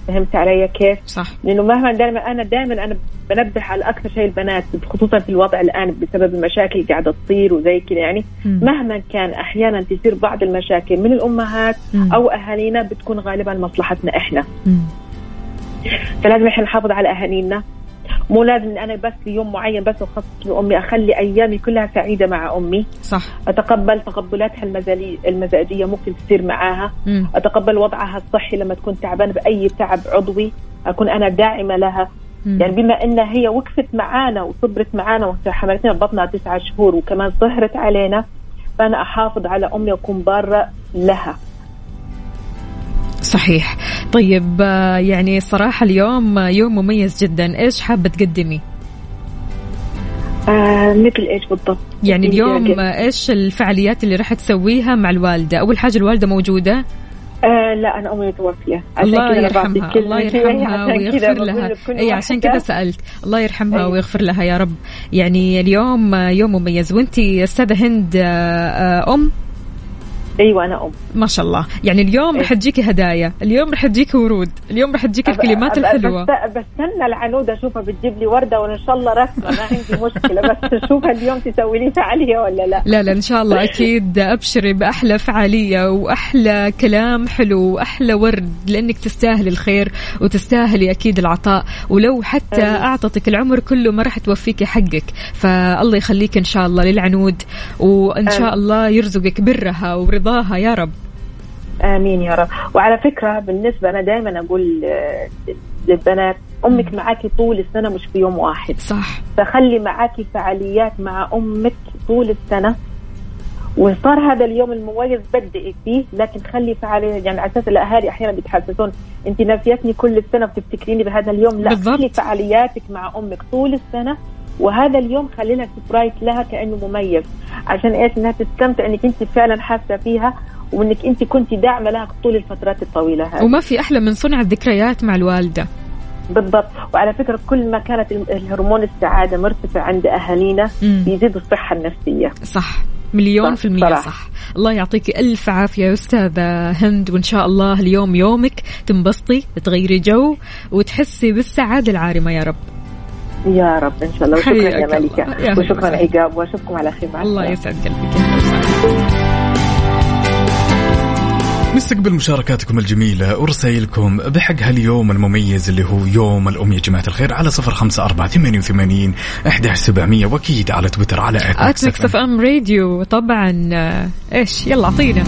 فهمت علي كيف؟ صح لأنه مهما دائما أنا دائما أنا بنبه على أكثر شيء البنات خصوصا في الوضع الآن بسبب المشاكل اللي قاعدة تصير وزي كذا يعني مم. مهما كان أحيانا تصير بعض المشاكل من الأمهات مم. أو أهالينا بتكون غالبا مصلحتنا إحنا مم. فلازم إحنا نحافظ على أهالينا مو لازم أنا بس ليوم معين بس اخصص لأمي أخلي أيامي كلها سعيدة مع أمي. صح. أتقبل تقبلاتها المزاجية ممكن تصير معاها. مم. أتقبل وضعها الصحي لما تكون تعبانة بأي تعب عضوي أكون أنا داعمة لها. مم. يعني بما إن هي وقفت معانا وصبرت معانا وحملتنا بطنها تسعة شهور وكمان سهرت علينا فأنا أحافظ على أمي وأكون بارة لها. صحيح. طيب آه، يعني صراحة اليوم يوم مميز جدا. إيش حابة تقدمي؟ آه مثل إيش بالضبط؟ يعني اليوم إيش الفعاليات اللي راح تسويها مع الوالدة؟ أول حاجة الوالدة موجودة؟ آه لا أنا أمي متوفيه الله يرحمها الله يرحمها ويغفر لها. اي عشان كذا سألت. الله يرحمها أي. ويغفر لها يا رب. يعني اليوم يوم مميز. وإنتي أستاذة هند آه، أم؟ أيوه أنا أم. ما شاء الله. يعني اليوم إيه. رح تجيكي هدايا اليوم رح تجيكي ورود اليوم رح تجيكي الكلمات بس بستنى العنودة أشوفها بتجيب لي وردة وإن شاء الله رسمة. ما عندي مشكلة بس أشوفها اليوم تسوي لي فعالية ولا لا؟ لا لا إن شاء الله أكيد أبشري بأحلى فعالية وأحلى كلام حلو وأحلى ورد لأنك تستاهلي الخير وتستاهلي أكيد العطاء. ولو حتى آمين. أعطتك العمر كله ما راح توفيكي حقك. فالله يخليك إن شاء الله للعنود وإن شاء. الله يرزقك برها ورضاها يا رب. آمين يا رب. وعلى فكرة بالنسبة أنا دائما أقول آه، للبنات أمك معاكي طول السنة مش في يوم واحد. صح. فخلي معاكي فعاليات مع أمك طول السنة. وصار هذا اليوم المميز بدئي فيه لكن خلي فعالية يعني على أساس الأهالي أحيانا بيتحسسون انت ناسيتني كل السنة وبتفتكريني بهذا اليوم. لا بالضبط. خلي فعالياتك مع أمك طول السنة. وهذا اليوم خلي لها سبرايز لها كأنه مميز. عشان إيش؟ إنها تستمتع إنك أنت فعلا حاسة فيها وإنك أنت كنت داعمة لها طول الفترات الطويلة هذه. وما في أحلى من صنع الذكريات مع الوالدة. بالضبط. وعلى فكرة كل ما كانت الهرمون السعادة مرتفع عند أهالينا. بيزيد الصحة النفسية. صح. مليون صح، في المية صراحة. صح. الله يعطيك ألف عافية يا أستاذة هند وإن شاء الله اليوم يومك تنبسطي تغيري جو وتحسي بالسعادة العارمة يا رب. يا رب إن شاء الله وشكرا يا. ملكة وشكرا. عقاب وأشوفكم على خير الله. يسعد قلبك. نستقبل مشاركاتكم الجميلة ورسائلكم بحق هاليوم المميز اللي هو يوم الأم يا جماعة الخير على صفر خمسة أربعة ثمانية وثمانين أحد سبعمية وأكيد على تويتر على FM Radio طبعا آه، إيش يلا أعطينا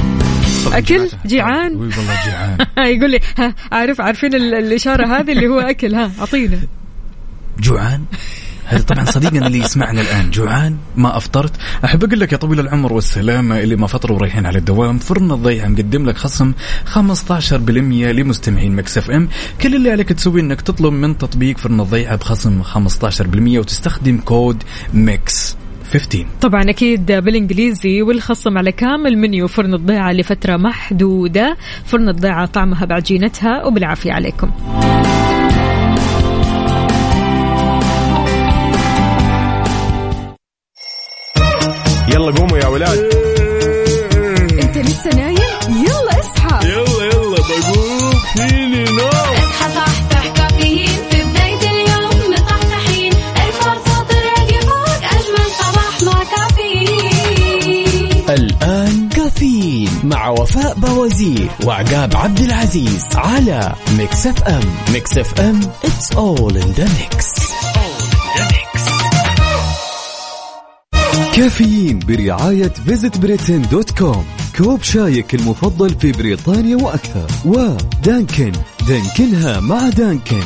أكل؟ جيعان؟ والله جيعان [LAUGHS] يقول لي ها عارف عارفين ال- الإشارة هذه اللي هو أكل ها أعطينا جوعان. هذا طبعا صديقنا اللي يسمعنا الآن. جوعان ما أفطرت. أحب أقول لك يا طويل العمر والسلامة اللي ما فطروا ورايحين على الدوام. فرن الضيعة مقدم لك خصم 15% لمستمعين Mix FM. كل اللي عليك تسويه إنك تطلب من تطبيق فرن الضيعة بخصم 15% وتستخدم كود Mix 15 طبعا أكيد بالإنجليزي والخصم على كامل منيو فرن الضيعة لفترة محدودة. فرن الضيعة طعمها بعجينتها وبالعافية عليكم. يلا قوموا يا ولاد. انت لسه نايم؟ يلا اصحى. يلا يلا بقوم. فيني نوم. اصحى صحصح كافيين. في بداية اليوم مصحصحين الفرصة تراك فوق أجمل صباح مع كافيين. الآن كافيين مع وفاء بوازير وعقاب عبد العزيز على Mix FM. Mix FM it's all in the mix. كافيين برعاية Visit Britain dot com كوب شايك المفضل في بريطانيا وأكثر. و Dunkin. دانكنها مع Dunkin.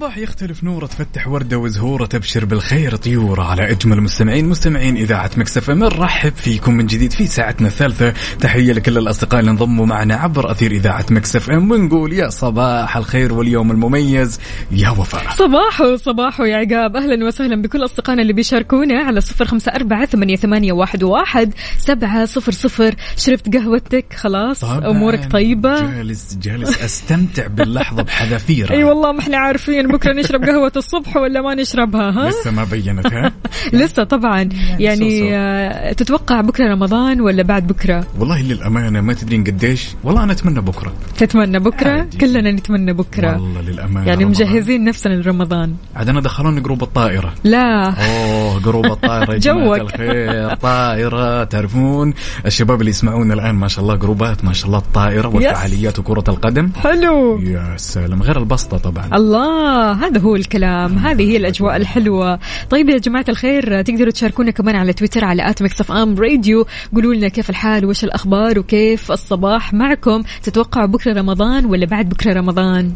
وصباح يختلف نورة تفتح وردة وزهورة تبشر بالخير طيوره على أجمل مستمعين مستمعين إذاعة Mix FM. نرحب فيكم من جديد في ساعتنا الثالثة. تحية لكل الأصدقاء اللي انضموا معنا عبر أثير إذاعة Mix FM. ونقول يا صباح الخير واليوم المميز. يا وفاء. صباحو صباحو يا عقاب. أهلا وسهلا بكل أصدقائنا اللي بيشاركونا على صفر خمسة أربعة ثمانية, ثمانية واحد, واحد سبعة صفر صفر. شربت قهوتك؟ خلاص أمورك طيبة. جالس جالس. أستمتع باللحظة بحذافيرها. [LAUGHS] إي والله ما إحنا عارفين. بكرة نشرب قهوة الصبح ولا ما نشربها ها؟ لسه ما بينتها [LAUGHS] لسه طبعا. يعني. آه، تتوقع بكرة رمضان ولا بعد بكرة؟ والله للأمانة ما تدرين قديش. والله أنا أتمنى بكرة. تتمنى بكرة؟ عادي. كلنا نتمنى بكرة. والله للأمانة يعني رمضان. مجهزين نفسنا لرمضان. عاد أنا دخلوني group الطائرة. لا. أوه group الطائرة [LAUGHS] جوك. الخير. طائرة تعرفون؟ الشباب اللي يسمعونا الآن ما شاء الله جروبات ما شاء الله الطائرة والفعاليات وكرة القدم. حلو. يا سلام. غير البسطة طبعا. الله. هذا هو الكلام. هذه هي الأجواء الحلوة. طيب يا جماعة الخير تقدروا تشاركونا كمان على تويتر على at Mix FM Radio. قولوا لنا كيف الحال وش الأخبار وكيف الصباح معكم. تتوقعوا بكرة رمضان ولا بعد بكرة رمضان؟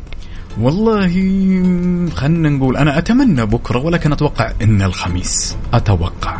والله خلينا نقول أنا أتمنى بكرة ولكن أتوقع إن الخميس. أتوقع.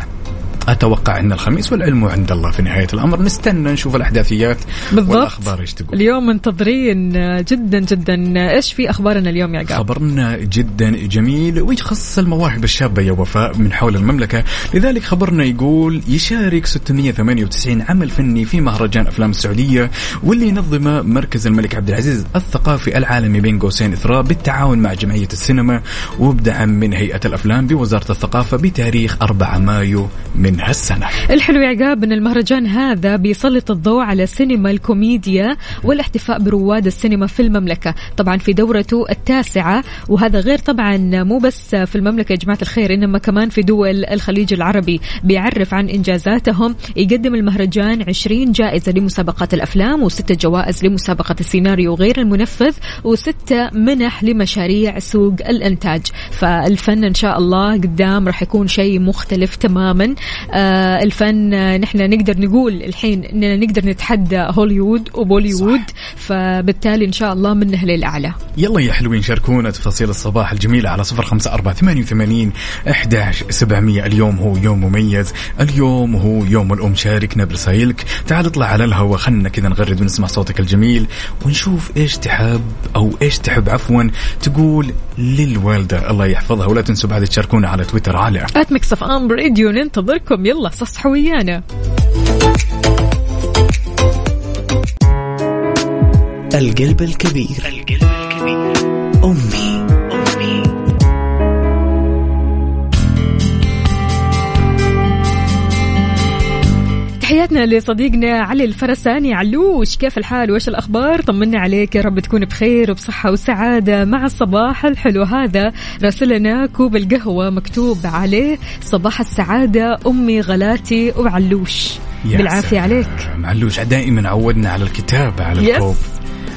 أتوقع أن الخميس والعلم عند الله في نهاية الأمر. نستنى نشوف الأحداثيات بالضبط. والأخبار إيش تقول. اليوم منتظرين جدا جدا. إيش في أخبارنا اليوم يا عقاب؟ خبرنا جدا جميل ويخص المواهب الشابة يا وفاء من حول المملكة. لذلك خبرنا يقول يشارك 698 عمل فني في مهرجان أفلام السعودية واللي ينظمه مركز الملك عبد العزيز الثقافي العالمي بين قوسين إثراء بالتعاون مع جمعية السينما وبدعم من هيئة الأفلام بوزارة الثقافة بتاريخ 4 مايو من هالسنة. الحلو يا عقاب إن المهرجان هذا بيسلط الضوء على سينما الكوميديا والاحتفاء برواد السينما في المملكة، طبعا في دورته التاسعة وهذا غير طبعا مو بس في المملكة يا جماعة الخير إنما كمان في دول الخليج العربي، بيعرف عن إنجازاتهم، يقدم المهرجان 20 جائزة لمسابقات الأفلام وستة جوائز لمسابقة السيناريو غير المنفذ وستة منح لمشاريع سوق الإنتاج، فالفن إن شاء الله قدام راح يكون شيء مختلف تماما. الفن آه، نحن نقدر نقول الحين إننا نقدر نتحدى هوليوود وبوليوود فبالتالي إن شاء الله منه للأعلى. يلا يا حلوين شاركونا تفاصيل الصباح الجميلة على صفر خمسة أربعة ثمانية وثمانين أحداش سبعمية. اليوم هو يوم مميز اليوم هو يوم الأم شاركنا برسايلك تعال اطلع على الهوا خلنا كذا نغرد ونسمع صوتك الجميل ونشوف إيش تحب أو إيش تحب عفوا تقول للوالدة. الله يحفظها ولا تنسوا بعد تشاركونا على تويتر على at Mix FM Radio ننتظركم. يلا صصحوا ويانا. القلب الكبير. القلب الكبير. أمي. تحياتنا لصديقنا علي الفرساني. علوش كيف الحال؟ وإيش الأخبار؟ طمنا عليك يا رب تكون بخير وبصحة وسعادة. مع الصباح الحلو هذا راسلنا كوب القهوة مكتوب عليه صباح السعادة أمي غلاتي وعلوش. بالعافية. عليك. معلوش دائما عودنا على الكتابة على. الكوب.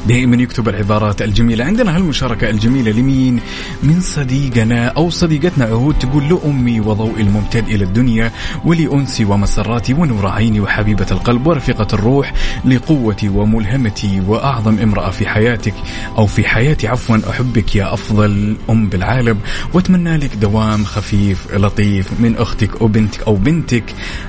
دائما يكتب العبارات الجميلة. عندنا هالمشاركة الجميلة لمين؟ من صديقنا أو صديقتنا عهود تقول لأمي وضوء الممتد إلى الدنيا ولأنسي ومسراتي ونور عيني وحبيبة القلب ورفيقة الروح لقوتي وملهمتي وأعظم امرأة في حياتك أو في حياتي عفوا أحبك يا أفضل أم بالعالم. وأتمنى لك دوام خفيف لطيف من أختك أو بنتك أو بنتك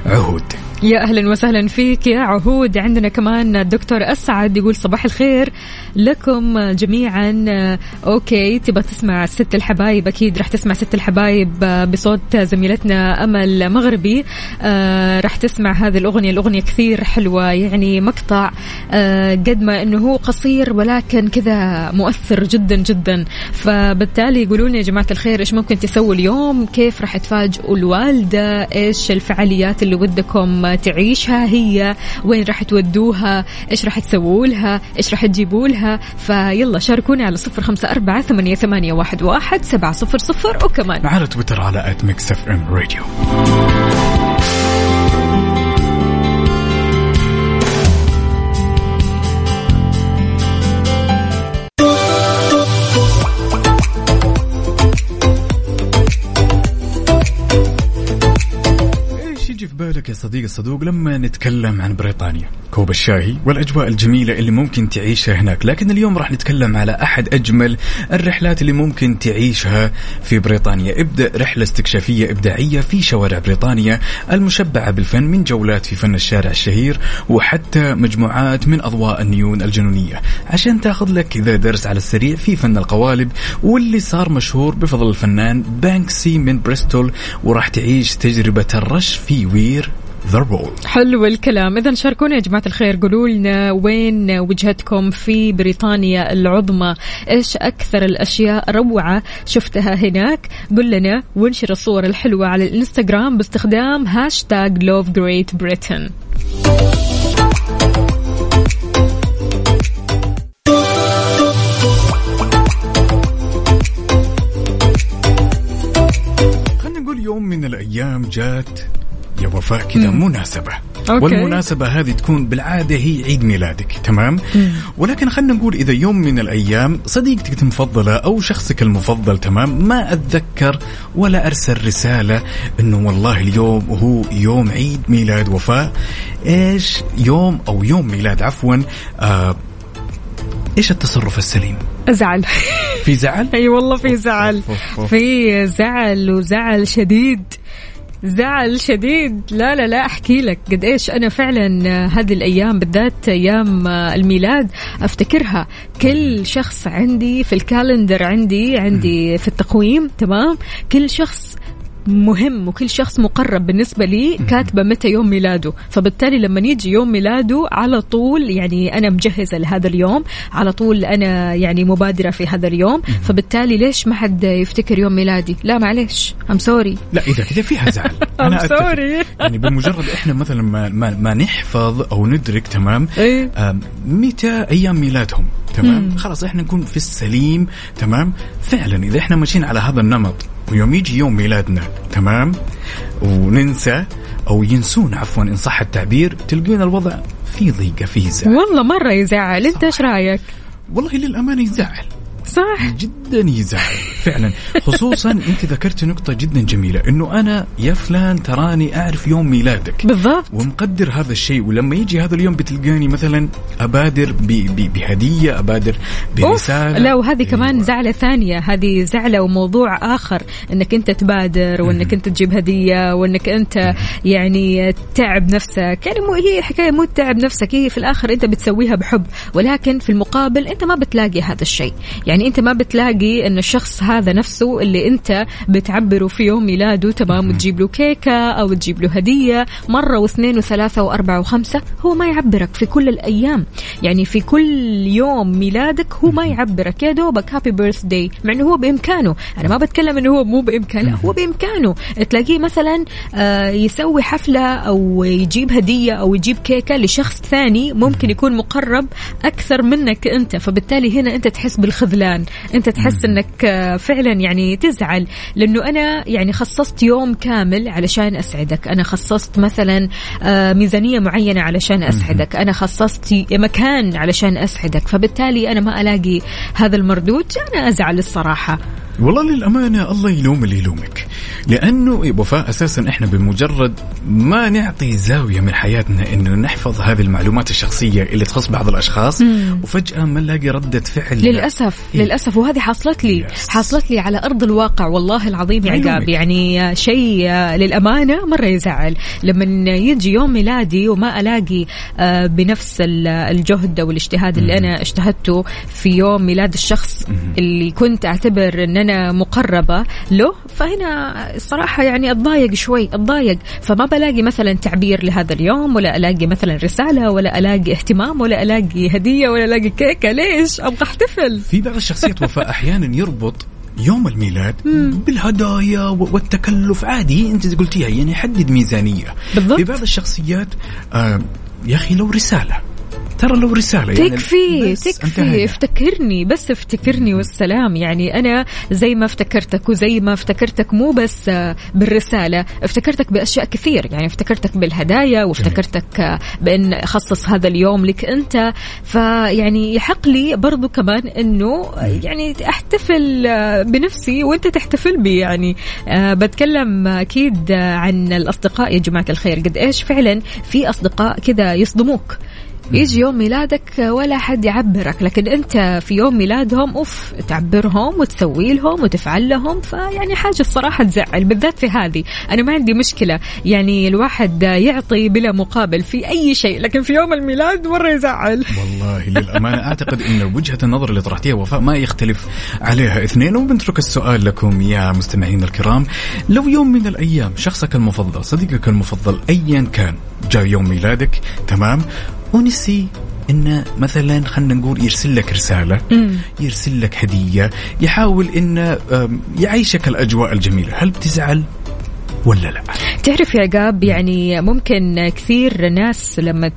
عهود يا أهلا وسهلا فيك يا عهود عندنا كمان الدكتور أسعد يقول صباح الخير. لكم جميعا. أوكي تبغى تسمع ست الحبايب؟ أكيد راح تسمع ست الحبايب بصوت زميلتنا أمل مغربي آه، راح تسمع هذه الأغنية الأغنية كثير حلوة يعني مقطع آه، قد ما إنه هو قصير ولكن كذا مؤثر جدا جدا. فبالتالي يقولوا لنا يا جماعة الخير إيش ممكن تسووا اليوم؟ كيف راح تفاجئوا الوالدة؟ إيش الفعاليات اللي ودكم تعيشها هي؟ وين راح تودوها؟ إيش راح تسووا لها؟ إيش راح تجيبوا لها فيلا شاركونا على صفر خمسة أربعة ثمانية, ثمانية واحد, واحد سبعة صفر صفر وكمان. على تويتر على at Mix FM Radio بالك يا صديق الصدوق لما نتكلم عن بريطانيا كوب الشاهي والأجواء الجميلة اللي ممكن تعيشها هناك لكن اليوم راح نتكلم على أحد أجمل الرحلات اللي ممكن تعيشها في بريطانيا. ابدأ رحلة استكشافية إبداعية في شوارع بريطانيا المشبعة بالفن من جولات في فن الشارع الشهير وحتى مجموعات من أضواء النيون الجنونية. عشان تاخذ لك كذا درس على السريع في فن القوالب واللي صار مشهور بفضل الفنان بانكسي من بريستول وراح تعيش تجربة الرش في Where The Wall حلو الكلام. اذا شاركونا يا جماعة الخير. قولوا لنا وين وجهتكم في بريطانيا العظمى. إيش أكثر الأشياء روعة شفتها هناك؟ قل لنا وانشر الصور الحلوة على الإنستغرام باستخدام hashtag Love Great Britain خلينا نقول يوم من الأيام جات يا وفاء كذا مناسبة. okay. والمناسبة هذه تكون بالعادة هي عيد ميلادك تمام؟ ولكن خلينا نقول إذا يوم من الأيام صديقتك المفضلة أو شخصك المفضل تمام؟ ما أتذكر ولا أرسل رسالة أنه والله اليوم هو يوم عيد ميلاد وفاء. إيش يوم أو يوم ميلاد عفوا آه إيش التصرف السليم؟ ازعل في زعل؟ [LAUGHS] أي والله في زعل. في زعل وزعل شديد. زعل شديد. لا لا لا أحكي لك قد إيش أنا فعلا آه، هذه الأيام بالذات أيام آه، الميلاد أفتكرها. كل شخص عندي في ال calendar عندي عندي في التقويم تمام؟ كل شخص مهم وكل شخص مقرب بالنسبة لي كاتبة متى يوم ميلاده. فبالتالي لما يجي يوم ميلاده على طول يعني أنا مجهزة لهذا اليوم على طول أنا يعني مبادرة في هذا اليوم. فبالتالي ليش ما حد يفتكر يوم ميلادي؟ لا معليش I'm sorry لا إذا كذا فيها زعل. [LAUGHS] أتفق. sorry. يعني بمجرد إحنا مثلا ما, ما, ما نحفظ أو ندرك تمام؟ إيه. متى أيام ميلادهم؟ تمام؟ خلاص إحنا نكون في السليم تمام؟ فعلا إذا إحنا ماشيين على هذا النمط ويوم يجي يوم ميلادنا تمام؟ وننسى أو ينسون عفوا إن صح التعبير تلقين الوضع في ضيقة في زعل والله مرة يزعل. أنت إيش رأيك؟ والله للأمانة يزعل. صح. جدا يزعل. فعلا. خصوصا أنت ذكرت نقطة جدا جميلة إنه أنا يا فلان تراني أعرف يوم ميلادك. بالضبط. ومقدر هذا الشيء ولما يجي هذا اليوم بتلقاني مثلا أبادر ب- ب- بهدية أبادر برسالة. لا وهذه كمان أيوة. زعلة ثانية هذه زعلة وموضوع آخر أنك أنت تبادر وأنك أنت تجيب هدية وأنك أنت يعني تعب نفسك. يعني مو هي حكاية مو تعب نفسك هي في الآخر أنت بتسويها بحب. ولكن في المقابل أنت ما بتلاقي هذا الشيء. يعني أنت ما بتلاقي أن الشخص هذا نفسه اللي أنت بتعبره في يوم ميلاده. تمام وتجيب له كيكة أو تجيب له هدية. مرة واثنين وثلاثة وأربعة وخمسة هو ما يعبرك في كل الأيام. يعني في كل يوم ميلادك هو ما يعبرك. يا دوبك هابي بيرث داي مع انه هو بإمكانه. أنا ما بتكلم إنه هو مو بإمكانه. هو بإمكانه. تلاقيه مثلا آه، يسوي حفلة أو يجيب هدية أو يجيب كيكة لشخص ثاني ممكن يكون مقرب أكثر منك أنت. فبالتالي هنا أنت تحس بالخذلان. أنت تحس إنك آه، فعلا يعني تزعل لأنه أنا يعني خصصت يوم كامل علشان أسعدك. أنا خصصت مثلا آه، ميزانية معينة علشان أسعدك. أنا خصصت مكان علشان أسعدك. فبالتالي أنا ما ألاقي هذا المردود أنا أزعل الصراحة. والله للأمانة الله يلوم اللي يلومك. لأنه يا وفاء أساسا إحنا بمجرد ما نعطي زاوية من حياتنا إنه نحفظ هذه المعلومات الشخصية اللي تخص بعض الأشخاص وفجأة ما نلاقي ردة فعل. للأسف إيه. للأسف. وهذه حصلت لي Yes. حصلت لي على أرض الواقع. والله العظيم يا عقاب. يعني شيء للأمانة مرة يزعل. لما يجي يوم ميلادي وما ألاقي آه، بنفس ال- الجهد أو الاجتهاد اللي أنا اجتهدته في يوم ميلاد الشخص اللي كنت أعتبر إن أنا مقربة له فهنا الصراحه يعني أتضايق شوي أتضايق. فما بلاقي مثلا تعبير لهذا اليوم ولا ألاقي مثلا رسالة ولا ألاقي اهتمام ولا ألاقي هدية ولا ألاقي كيكة. ليش؟ أبغى أحتفل. في بعض الشخصيات وفاء أحيانا يربط يوم الميلاد بالهدايا و- والتكلف. عادي أنت قلتيها يعني حدد ميزانية. بالضبط. في بعض الشخصيات آه يا أخي لو رسالة. ترى لو رسالة يعني تكفي تكفي. افتكرني بس افتكرني والسلام. يعني أنا زي ما افتكرتك وزي ما افتكرتك مو بس بالرسالة افتكرتك بأشياء كثير. يعني افتكرتك بالهدايا وافتكرتك بأن أخصص هذا اليوم لك أنت. فيعني يحق لي برضو كمان إنه يعني أحتفل بنفسي وأنت تحتفل بي. يعني آه، بتكلم أكيد عن الأصدقاء. يا جماعة الخير قد إيش فعلا في أصدقاء كذا يصدموك؟ يجي يوم ميلادك ولا حد يعبرك لكن أنت في يوم ميلادهم أوف تعبرهم وتسوي لهم وتفعل لهم فيعني حاجة الصراحة تزعل بالذات في هذه. أنا ما عندي مشكلة يعني الواحد يعطي بلا مقابل في أي شيء لكن في يوم الميلاد مرة يزعل. والله [LAUGHS] للأمانة أعتقد أن وجهة النظر اللي طرحتيها وفاء ما يختلف عليها اثنين وبنترك السؤال لكم يا مستمعين الكرام. لو يوم من الأيام شخصك المفضل صديقك المفضل أيا كان جاء يوم ميلادك تمام ونسي انه مثلا خلينا نقول يرسل لك رسالة يرسل لك هدية يحاول انه يعيشك الأجواء الجميلة. هل بتزعل ولا لا؟ تعرف يا عقاب يعني ممكن كثير ناس لما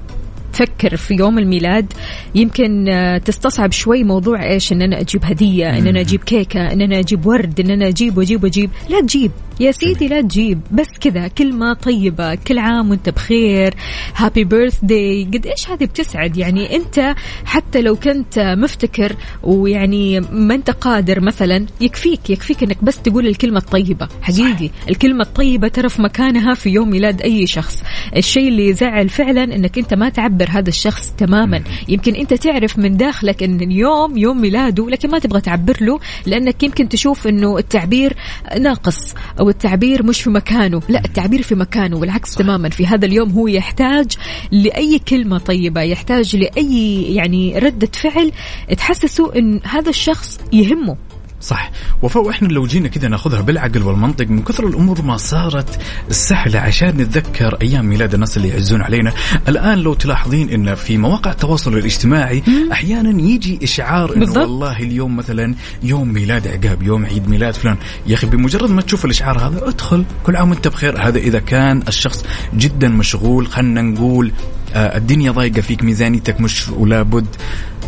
تفكر في يوم الميلاد يمكن آه، تستصعب شوي موضوع إيش ان أنا أجيب هدية ان أنا أجيب كيكة ان أنا أجيب ورد ان أنا أجيب وأجيب وأجيب. لا تجيب. يا سيدي لا تجيب. بس كذا كلمه طيبة كل عام وأنت بخير هابي بيرث داي قد إيش هذه بتسعد؟ يعني أنت حتى لو كنت مفتكر ويعني ما أنت قادر مثلا يكفيك يكفيك إنك بس تقول الكلمة الطيبة. حقيقي الكلمة الطيبة ترى في مكانها في يوم ميلاد أي شخص. الشيء اللي يزعل فعلا إنك أنت ما تعبر هذا الشخص تماما. يمكن أنت تعرف من داخلك إن اليوم يوم ميلاده لكن ما تبغى تعبر له لأنك يمكن تشوف إنه التعبير ناقص أو التعبير مش في مكانه. لا التعبير في مكانه والعكس تماما. في هذا اليوم هو يحتاج لأي كلمة طيبة يحتاج لأي يعني ردة فعل تحسسه إن هذا الشخص يهمه. صح. وفوق إحنا لو جينا كذا ناخذها بالعقل والمنطق من كثر الأمور ما صارت سهلة عشان نتذكر أيام ميلاد الناس اللي يعزون علينا. الآن لو تلاحظين إن في مواقع التواصل الاجتماعي أحيانا يجي إشعار إنه. والله اليوم مثلا يوم ميلاد عقاب يوم عيد ميلاد فلان. يا أخي بمجرد ما تشوف الإشعار هذا ادخل كل عام وأنت بخير. هذا إذا كان الشخص جدا مشغول خلينا نقول آه الدنيا ضايقة فيك ميزانيتك مش ولابد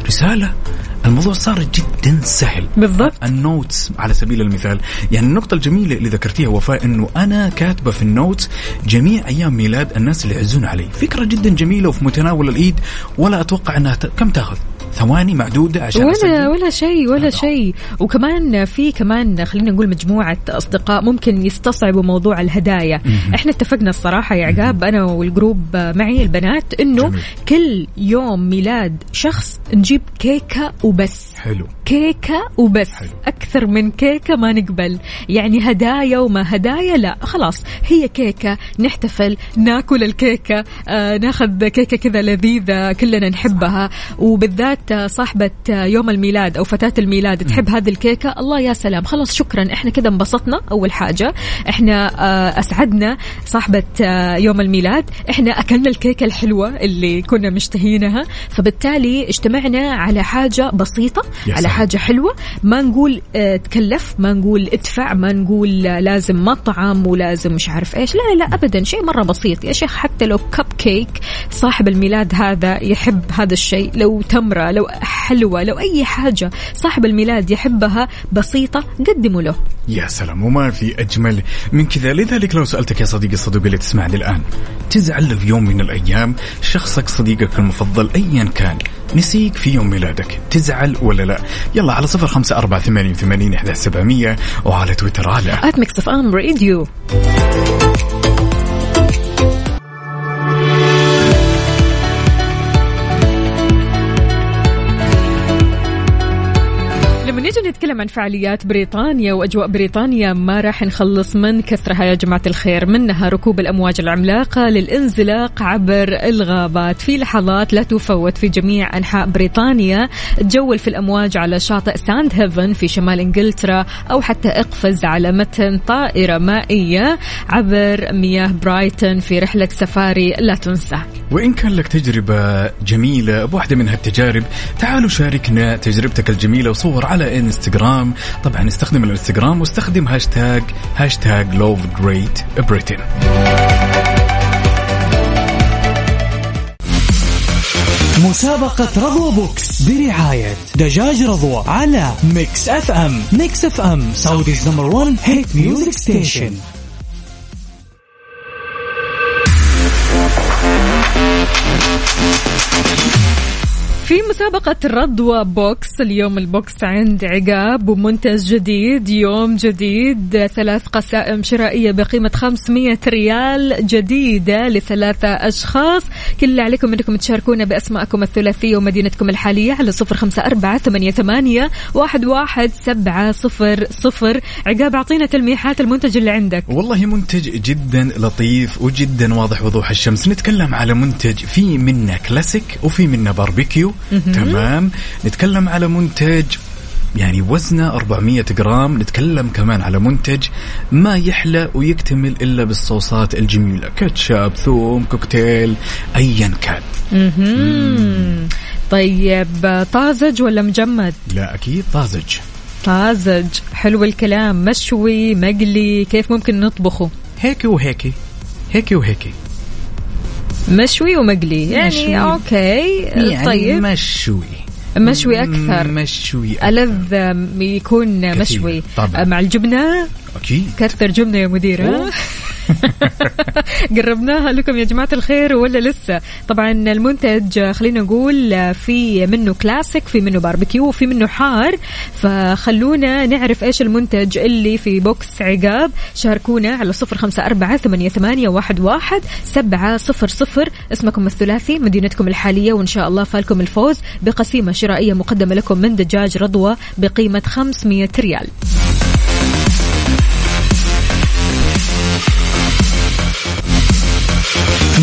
رسالة. الموضوع صار جدا سهل. بالضبط. النوتس على سبيل المثال يعني النقطة الجميلة اللي ذكرتيها وفاء إنه أنا كاتبة في ال notes جميع أيام ميلاد الناس اللي يعزون علي. فكرة جدا جميلة وفي متناول الإيد ولا أتوقع إنها ت... كم تأخذ؟ ثواني معدودة عشان ولا أسجل؟ ولا شيء ولا. شيء وكمان في كمان خلينا نقول مجموعة أصدقاء ممكن يستصعبوا موضوع الهدايا مهم. إحنا اتفقنا الصراحة يا عقاب أنا وال group معي البنات إنه. كل يوم ميلاد شخص نجيب كيكة وبس حلو كيكة وبس حلو. أكثر من كيكة ما نقبل يعني هدايا وما هدايا لا خلاص هي كيكة نحتفل ناكل الكيكة آه ناخذ كيكة كذا لذيذة كلنا نحبها وبالذات آه، صاحبة آه، يوم الميلاد أو فتاة الميلاد تحب هذه الكيكة؟ الله يا سلام. خلاص شكرا. إحنا كذا انبسطنا. أول حاجة إحنا آه أسعدنا صاحبة آه، يوم الميلاد. إحنا أكلنا الكيكة الحلوة اللي كنا مشتهينها. فبالتالي اجتمعنا على حاجة بسيطة يا على سلام. حاجة حلوة. ما نقول آه تكلف ما نقول ادفع ما نقول آه، لازم مطعم ولازم مش عارف إيش. لا لا لا ابدا. شيء مرة بسيط. يا شيخ حتى لو كب كيك صاحب الميلاد هذا يحب هذا الشيء لو تمرة لو حلوة لو أي حاجة صاحب الميلاد يحبها بسيطة قدموا له. يا سلام وما في أجمل من كذا. لذلك لو سألتك يا صديقي الصديق اللي تسمعني الآن تزعل لو في يوم من الأيام شخصك صديقك المفضل ايا كان نسيك في يوم ميلادك تزعل ولا لا؟ يلا على صفر خمسة أربعة ثمانية وثمانين إحدى سبعمية وعلى تويتر على at Mix FM Radio نتكلم عن فعاليات بريطانيا وأجواء بريطانيا. ما راح نخلص من كثرها يا جماعة الخير. منها ركوب الأمواج العملاقة للانزلاق عبر الغابات. في لحظات لا تفوت في جميع أنحاء بريطانيا. تجول في الأمواج على شاطئ ساند هيفن في شمال إنجلترا أو حتى اقفز على متن طائرة مائية عبر مياه برايتون في رحلة سفاري لا تنسى. وإن كان لك تجربة جميلة بواحدة من هالتجارب تعالوا شاركنا تجربتك الجميلة وصور على انستغرام طبعا استخدم الانستغرام واستخدم هاشتاج هاشتاج Love Great Britain مسابقة رضوى box برعاية دجاج رضوى على Mix FM Mix FM Saudi's number 1 hit music station في مسابقة رضوى box اليوم ال box عند عقاب ومنتج جديد يوم جديد ثلاث قسائم شرائية بقيمة 500 ريال جديدة لثلاثة أشخاص. كل اللي عليكم أنكم تشاركونا بأسماءكم الثلاثية ومدينتكم الحالية على صفر خمسة أربعة ثمانية, ثمانية واحد, واحد سبعة صفر صفر. عقاب أعطينا تلميحات المنتج اللي عندك. والله منتج جدا لطيف وجدا واضح وضوح الشمس. نتكلم على منتج في منه كلاسيك وفي منه باربيكيو. تمام. نتكلم على منتج يعني وزنه 400 جرام. نتكلم كمان على منتج ما يحلى ويكتمل إلا بالصوصات الجميلة. كاتشاب ثوم كوكتيل أيا كان. طيب طازج ولا مجمد؟ لا أكيد طازج. طازج. حلو الكلام. مشوي مقلي كيف ممكن نطبخه؟ هيك وهيك. هيك وهيك. مشوي ومقلي. يعني مشوي. أوكي. يعني طيب. مشوي. مشوي أكثر. مشوي أكثر. ألذ يكون مشوي. طبعاً. مع الجبنة. أكيد. كثر جبنة يا مدير؟ [LAUGHS] قربناها لكم يا جماعة الخير ولا لسه؟ طبعا المنتج خلينا نقول في منه كلاسيك في منه باربيكيو وفي منه حار. فخلونا نعرف إيش المنتج اللي في box عقاب. شاركونا على صفر خمسة أربعة ثمانية, ثمانية واحد, واحد سبعة صفر صفر. اسمكم الثلاثي مدينتكم الحالية وإن شاء الله فالكم الفوز بقسيمة شرائية مقدمة لكم من دجاج رضوى بقيمة 500 ريال.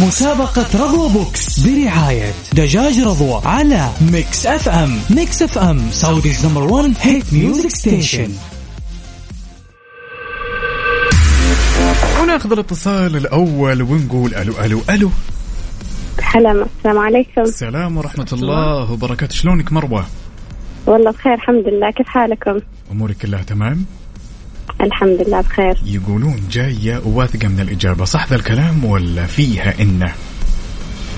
مسابقة رضوى box برعاية دجاج رضوى على Mix FM. Mix FM Saudi's number 1 hit music station وناخذ الاتصال الأول ونقول ألو ألو ألو. هلا السلام عليكم. السلام ورحمة الله وبركاته. شلونك مروة؟ والله بخير الحمد لله. كيف حالكم؟ أمورك كلها تمام؟ الحمد لله بخير. يقولون جاية وواثقة من الإجابة صح ذا الكلام ولا فيها إنه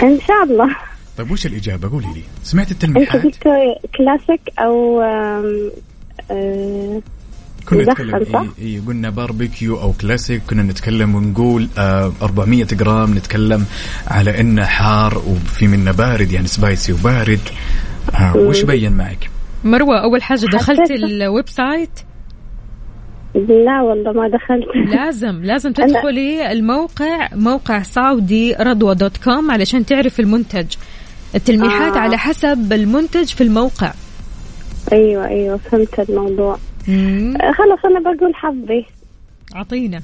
إن شاء الله. طيب وش الإجابة؟ قولي لي. سمعت أنت التلميحات قلتوا كلاسيك أو آم، آه، كنا نتكلم؟ إيه إيه قلنا باربيكيو أو كلاسيك كنا نتكلم ونقول آه 400 جرام نتكلم على انه حار وفي منه بارد يعني spicy وبارد. ها وش بين معك؟ مروة أول حاجة دخلت ال website لا والله ما دخلت. لازم لازم تدخلي الموقع موقع سعودي رضوى dot com علشان تعرف المنتج. التلميحات آه. على حسب المنتج في الموقع. أيوه أيوه فهمت الموضوع. مم. آه، خلاص أنا بقول حظي. أعطينا.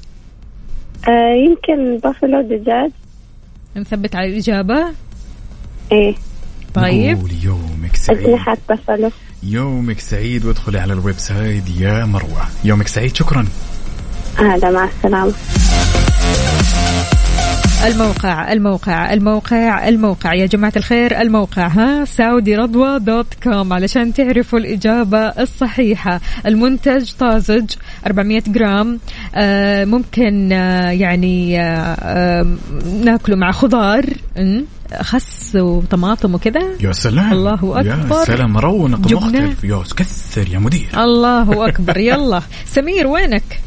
آه يمكن بافلو دجاج نثبت على الإجابة. إيه. طيب. يومك سعيد. أجنحة بافلو. يومك سعيد وادخلي على ال website يا مروة. يومك سعيد شكرا. هذا مع السلامة. الموقع الموقع الموقع الموقع. يا جماعة الخير الموقع ها؟ سعودي رضوى dot com علشان تعرفوا الإجابة الصحيحة. المنتج طازج 400 جرام. آه ممكن آه يعني آه ناكله مع خضار? خس وطماطم وكذا. يا سلام. الله أكبر. يا سلام رونق. مختلف يا كثر يا مدير. الله [LAUGHS] أكبر. يلا. سمير وينك؟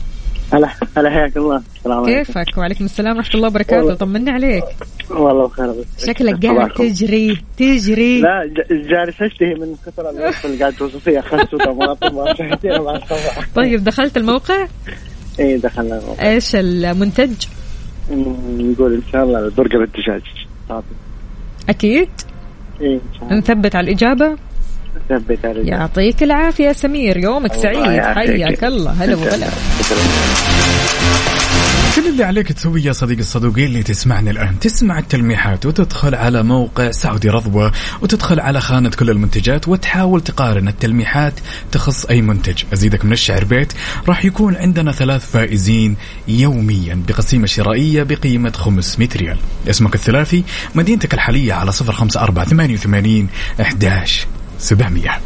هلا هلا حياك الله. السلام عليكم. كيفك؟ وعليكم السلام ورحمة الله وبركاته. طمنا عليك. والله بخير بس شكلك قاعد. تجري تجري. لا جالس أشتهي من كثر الوصف اللي قاعد توصفيه خس وطماطم طيب دخلت الموقع؟ اي دخلنا الموضوع. إيش المنتج؟ نقول إن شاء الله البرجر الدجاج. طيب. أكيد. اي إن شاء الله. نثبت على الإجابة؟ ثبت على يعطيك العافية سمير يومك سعيد. حياك الله. هلا وغلا. كل اللي عليك تسويه يا صديقي الصدوقي اللي تسمعني الآن؟ تسمع التلميحات وتدخل على موقع سعودي رضوى وتدخل على خانة كل المنتجات وتحاول تقارن التلميحات تخص أي منتج. أزيدك من الشعر بيت راح يكون عندنا ثلاث فائزين يوميا بقسيمة شرائية بقيمة 500 ريال. اسمك الثلاثي مدينتك الحالية على 054 88 11 700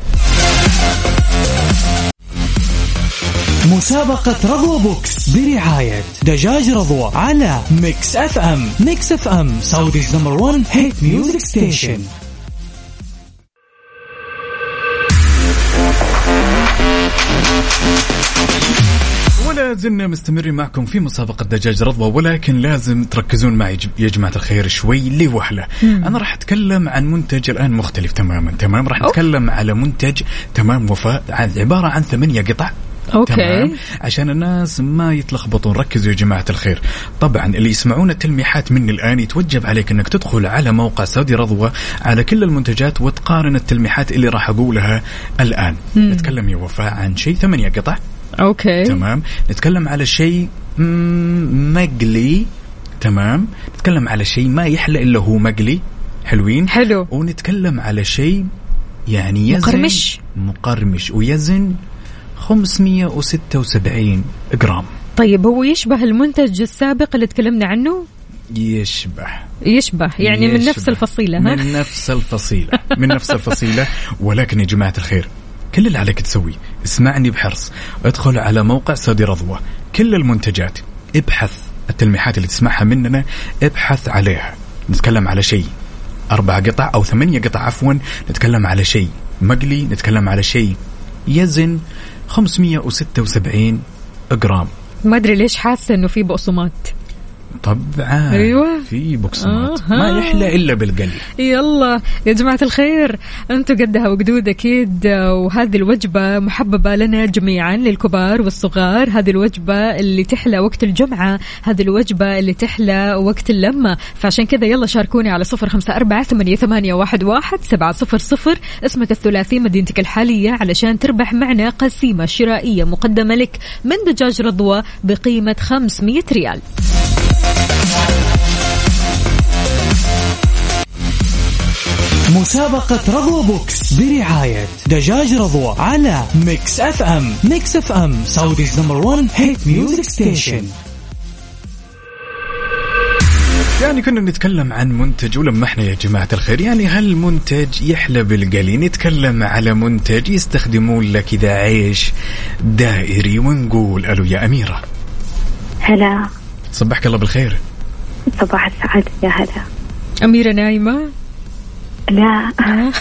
مسابقة رضوى box برعاية دجاج رضوى على Mix FM. Mix FM Saudi's number 1 hit music station. ولا زلنا مستمرين معكم في مسابقة دجاج رضوى ولكن لازم تركزون معي يا جماعة الخير شوي لوهلة أنا راح أتكلم عن منتج الآن مختلف تماما تمام؟ راح نتكلم على منتج تمام؟ وفاء عن عبارة عن ثمانية قطع. أوكي. تمام؟ عشان الناس ما يتلخبطون. ركزوا يا جماعة الخير. طبعا اللي يسمعون التلميحات مني الآن يتوجب عليك أنك تدخل على موقع سعودي رضوى على كل المنتجات وتقارن التلميحات اللي راح أقولها الآن. نتكلم يا وفاء عن شيء ثمانية قطع. okay. تمام. نتكلم على شيء مم، مقلي. تمام. نتكلم على شيء ما يحلى إلا هو مقلي. حلوين. حلو. ونتكلم على شيء يعني يزن. مقرمش. مقرمش. ويزن 576 جرام. طيب هو يشبه المنتج السابق اللي تكلمنا عنه؟ يشبه. يشبه يعني من يشبه. نفس الفصيلة ها؟ من نفس الفصيلة من نفس الفصيلة. ولكن يا جماعة الخير كل اللي عليك تسوي اسمعني بحرص. ادخل على موقع سعودي رضوى. كل المنتجات ابحث. التلميحات اللي تسمعها مننا ابحث عليها. نتكلم على شيء. أربع قطع أو ثمانية قطع عفوا. نتكلم على شيء. مقلي نتكلم على شيء. يزن 576 جرام. ما أدري ليش حاسة إنه في بقسماط طبعا أيوة. في بقسماط آها. ما يحلى إلا بالقلي. يلا يا جماعة الخير أنتم قدها وقدود أكيد وهذه الوجبة محببة لنا جميعا للكبار والصغار. هذه الوجبة اللي تحلى وقت الجمعة هذه الوجبة اللي تحلى وقت اللمة. فعشان كذا يلا شاركوني على صفر خمسة أربعة ثمانية, ثمانية واحد, واحد سبعة صفر صفر. اسمك الثلاثي مدينتك الحالية علشان تربح معنا قسيمة شرائية مقدمة لك من دجاج رضوى بقيمة 500 ريال. مسابقة رضوى box برعاية دجاج رضوى على Mix FM. Mix FM Saudi's number 1 hit music station يعني كنا نتكلم عن منتج ولمحنا يا جماعة الخير يعني هل منتج يحلى بالقلي نتكلم على منتج يستخدمون له كذا عيش دائري ونقول ألو يا أميرة. هلا. صبحك الله بالخير. صباح السعادة يا هلا. أميرة نايمة. لا. [LAUGHS]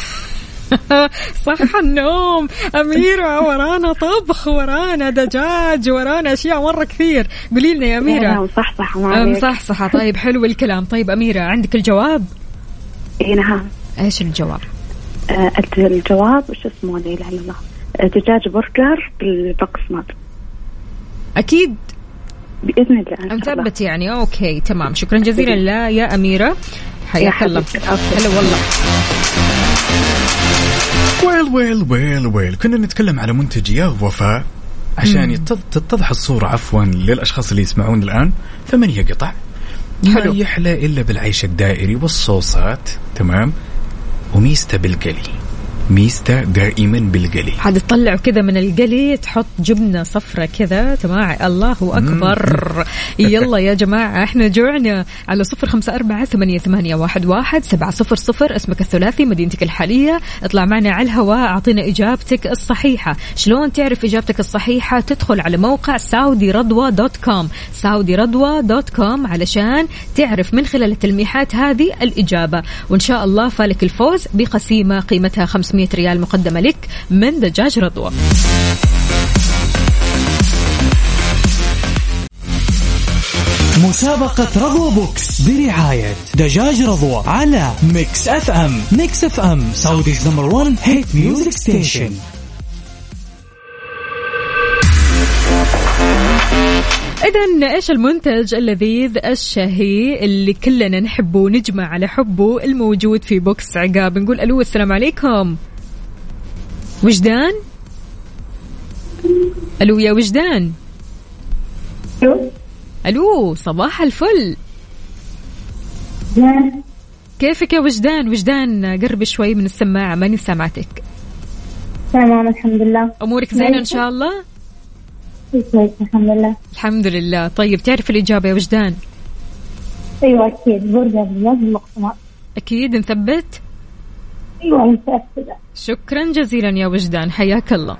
صح النوم. أميرة ورانا طبخ ورانا دجاج ورانا أشياء مرة كثير. قولي لنا يا أميرة. صح صح طيب حلو الكلام. طيب أميرة عندك الجواب؟ إي نعم. إيش الجواب؟ آه، الجواب وش اسمه لا إله إلا الله؟ آه، دجاج برجر بالبقسماط أكيد. بإذن الله. مثبت يعني. okay تمام. شكرا جزيلا. لا يا أميرة. حياك الله. هلا والله. well well well well. كنا نتكلم على منتج يا وفاء عشان تتضح الصورة عفوا للأشخاص اللي يسمعون الآن. ثمانية قطع. ما حلو. يحلى إلا بالعيش الدائري والصوصات. تمام. وميزته بالقلي. ميزته دائما بالقلي. تطلعوا كذا من القلي تحط جبنة صفرة كذا تمام الله أكبر. [LAUGHS] يلا يا جماعة إحنا جوعنا. على صفر خمسة أربعة ثمانية, ثمانية واحد, واحد سبعة صفر صفر. اسمك الثلاثي مدينتك الحالية. اطلع معنا على الهواء أعطينا إجابتك الصحيحة. شلون تعرف إجابتك الصحيحة؟ تدخل على موقع سعودي رضوى dot com. سعودي رضوى dot com علشان تعرف من خلال التلميحات هذه الإجابة. وإن شاء الله فالك الفوز بقسيمة قيمتها 500 ريال مقدمة لك من دجاج رضوى. مسابقة رضوى box برعاية دجاج رضوى على Mix FM. Mix FM Saudi's number 1 hit music station إذا إيش المنتج اللذيذ الشهي اللي كلنا نحبه ونجمع على حبه الموجود في بوكس عقاب؟ نقول ألو السلام عليكم. وجدان؟ ألو يا وجدان. ألو. صباح الفل. كيفك يا وجدان؟ وجدان قرب شوي من السماعة ماني سامعتك. تمام الحمد لله. أمورك زينة إن شاء الله؟ الحمد لله. الحمد لله. طيب تعرف الإجابة يا وجدان؟ أيوه أكيد. برجر باللحم بالمقسمات أكيد نثبت؟ أيوه متأكدة. شكرا جزيلا يا وجدان. حياك الله.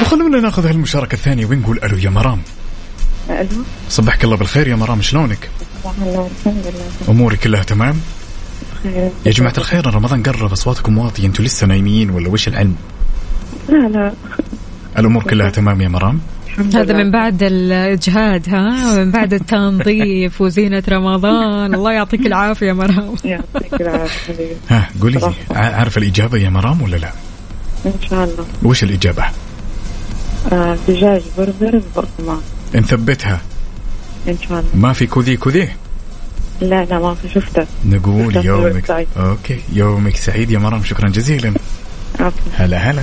وخلونا ناخذ هالمشاركة الثانية ونقول ألو يا مرام. ألو. صبحك الله بالخير يا مرام شلونك؟ صباح الحمد لله. أموري كلها تمام؟ بخير. يا جماعة الخير رمضان قرب أصواتكم واطية أنتوا لسه نايمين ولا وش العلم؟ لا لا. الأمور كلها تمام يا مرام؟ الحمد هذا. من بعد الإجهاد ها؟ من بعد التنظيف وزينة رمضان. الله يعطيك العافية مرام. يعطيك العافية ها قولي لي ع- عارفة الإجابة يا مرام ولا لا؟ إن شاء الله. وش الإجابة؟ آه دجاج برجر بقسماط نثبتها إن شاء الله. ما في كذي كذي لا لا ما في شفته. نقول يومك. سعيد. okay يومك سعيد يا مرام شكرا جزيلا. هلا هلا.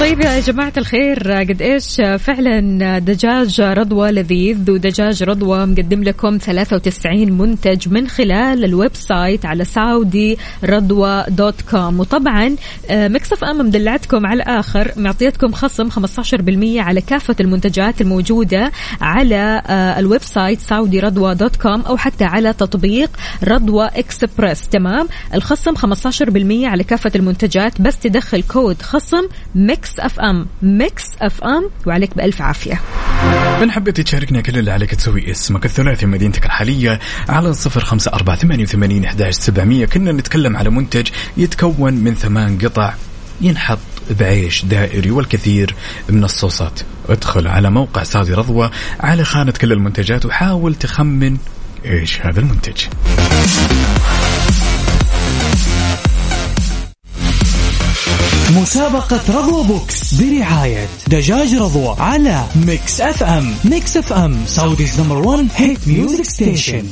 طيب يا جماعة الخير قد إيش فعلا دجاج رضوى لذيذ ودجاج رضوى مقدم لكم 93 منتج من خلال ال website على سعودي رضوى dot com. وطبعا آه، Mix FM مدلعتكم على الآخر معطيتكم خصم 15% على كافة المنتجات الموجودة على آه، ال website سعودي رضوى dot com أو حتى على تطبيق رضوى إكسبرس تمام؟ الخصم 15% على كافة المنتجات بس تدخل كود خصم Mix FM Mix FM وعليك بألف عافية. إن حبيت تشاركنا كل اللي عليك تسوي اسمك. الثلاثي مدينتك الحالية على صفر خمسة أربعة ثمانية وثمانين أحداش سبعمية. كنا نتكلم على منتج يتكون من ثمان قطع ينحط بعيش دائري والكثير من الصوصات. ادخل على موقع سعودي رضوى على خانة كل المنتجات وحاول تخمن إيش هذا المنتج. مسابقة رضوى box برعاية دجاج رضوى على Mix FM. Mix FM Saudi's number 1 hit music station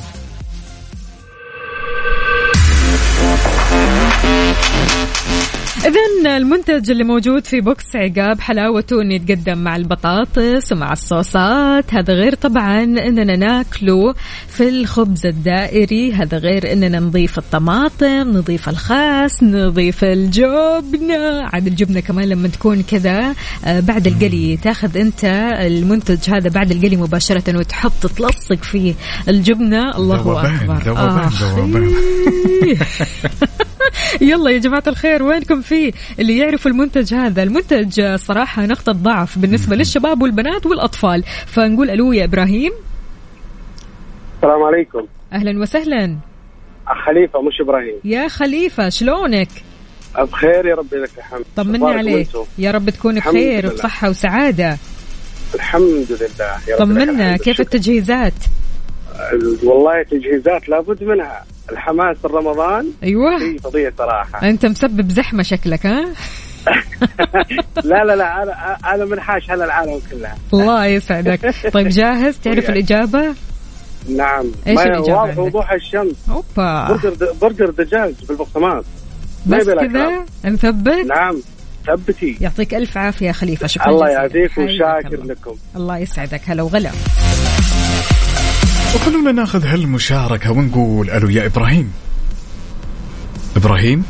إذا المنتج اللي موجود في box عقاب حلاوته إنه يتقدم مع البطاطس ومع الصوصات هذا غير طبعا إننا ناكله في الخبز الدائري هذا غير إننا نضيف الطماطم نضيف الخاس نضيف الجبنة عاد الجبنة كمان لما تكون كذا آه، بعد القلي تاخذ أنت المنتج هذا بعد القلي مباشرة وتحط تلصق فيه الجبنة الله أكبر ذوبان، آخ. ذوبان. [LAUGHS] [LAUGHS] يلا يا جماعة الخير وينكم فيه اللي يعرفوا المنتج هذا؟ المنتج صراحة نقطة ضعف بالنسبة للشباب والبنات والأطفال. فنقول ألو يا إبراهيم. السلام عليكم. أهلا وسهلا. خليفة مش إبراهيم. يا خليفة شلونك؟ بخير يا ربي لك الحمد. طمني عليك؟ يا رب تكون بخير. وبصحة وسعادة. الحمد لله يا رب طمنا كيف. التجهيزات؟ والله تجهيزات لابد منها. الحماس رمضان. أيوه. شيء فظيع صراحة. أنت مسبب زحمة شكلك ها؟ [LAUGHS] لا لا لا أنا أنا منحاش على العالم كلها الله يسعدك. طيب جاهز؟ تعرف [LAUGHS] الإجابة؟ نعم. إيش ما- الإجابة واضح؟ وضوح الشمس. أوبا. برجر برجر دجاج بالبقسماط. ما بس كذا؟ كلام. نثبت نعم. ثبتي. يعطيك ألف عافية خليفة. شكرا الله. يعافيك وشاكر. لكم. الله يسعدك. هلا وغلا. وخلونا ناخذ هالمشاركة ونقول ألو يا إبراهيم. إبراهيم؟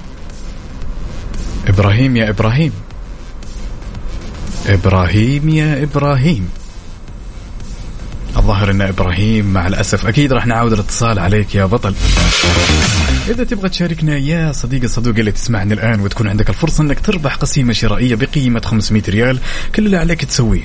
إبراهيم يا إبراهيم. إبراهيم يا إبراهيم. الظاهر إن إبراهيم مع الأسف أكيد راح نعاود الاتصال عليك يا بطل. إذا تبغى تشاركنا يا صديقي الصدوق اللي تسمعني الآن وتكون عندك الفرصة إنك تربح قسيمة شرائية بقيمة 500 ريال كل اللي عليك تسويه.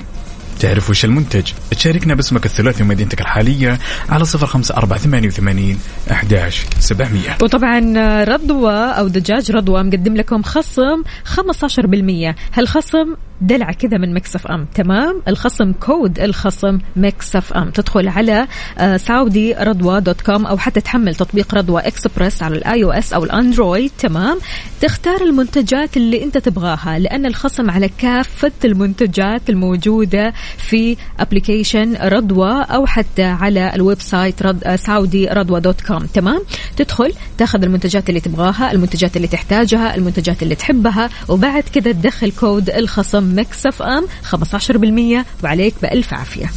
تعرف وش المنتج. تشاركنا باسمك الثلاثي ومدينتك الحالية على صفر خمسة أربعة ثمانية وثمانين أحداش سبعمية. وطبعا رضوى أو دجاج رضوى مقدم لكم خصم 15% هالخصم دلع كذا من Mix FM. تمام؟ الخصم كود الخصم Mix FM. تدخل على آه، سعودي رضوى dot com أو حتى تحمل تطبيق رضوى اكسبرس على ال iOS أو ال Android. تمام؟ تختار المنتجات اللي أنت تبغاها لأن الخصم على كافة المنتجات الموجودة في application رضوى أو حتى على ال website رض... آه، سعودي رضوى dot com. تمام؟ تدخل تاخذ المنتجات اللي تبغاها المنتجات اللي تحتاجها المنتجات اللي تحبها وبعد كذا تدخل كود الخصم Mix FM 15% وعليك بألف عافية.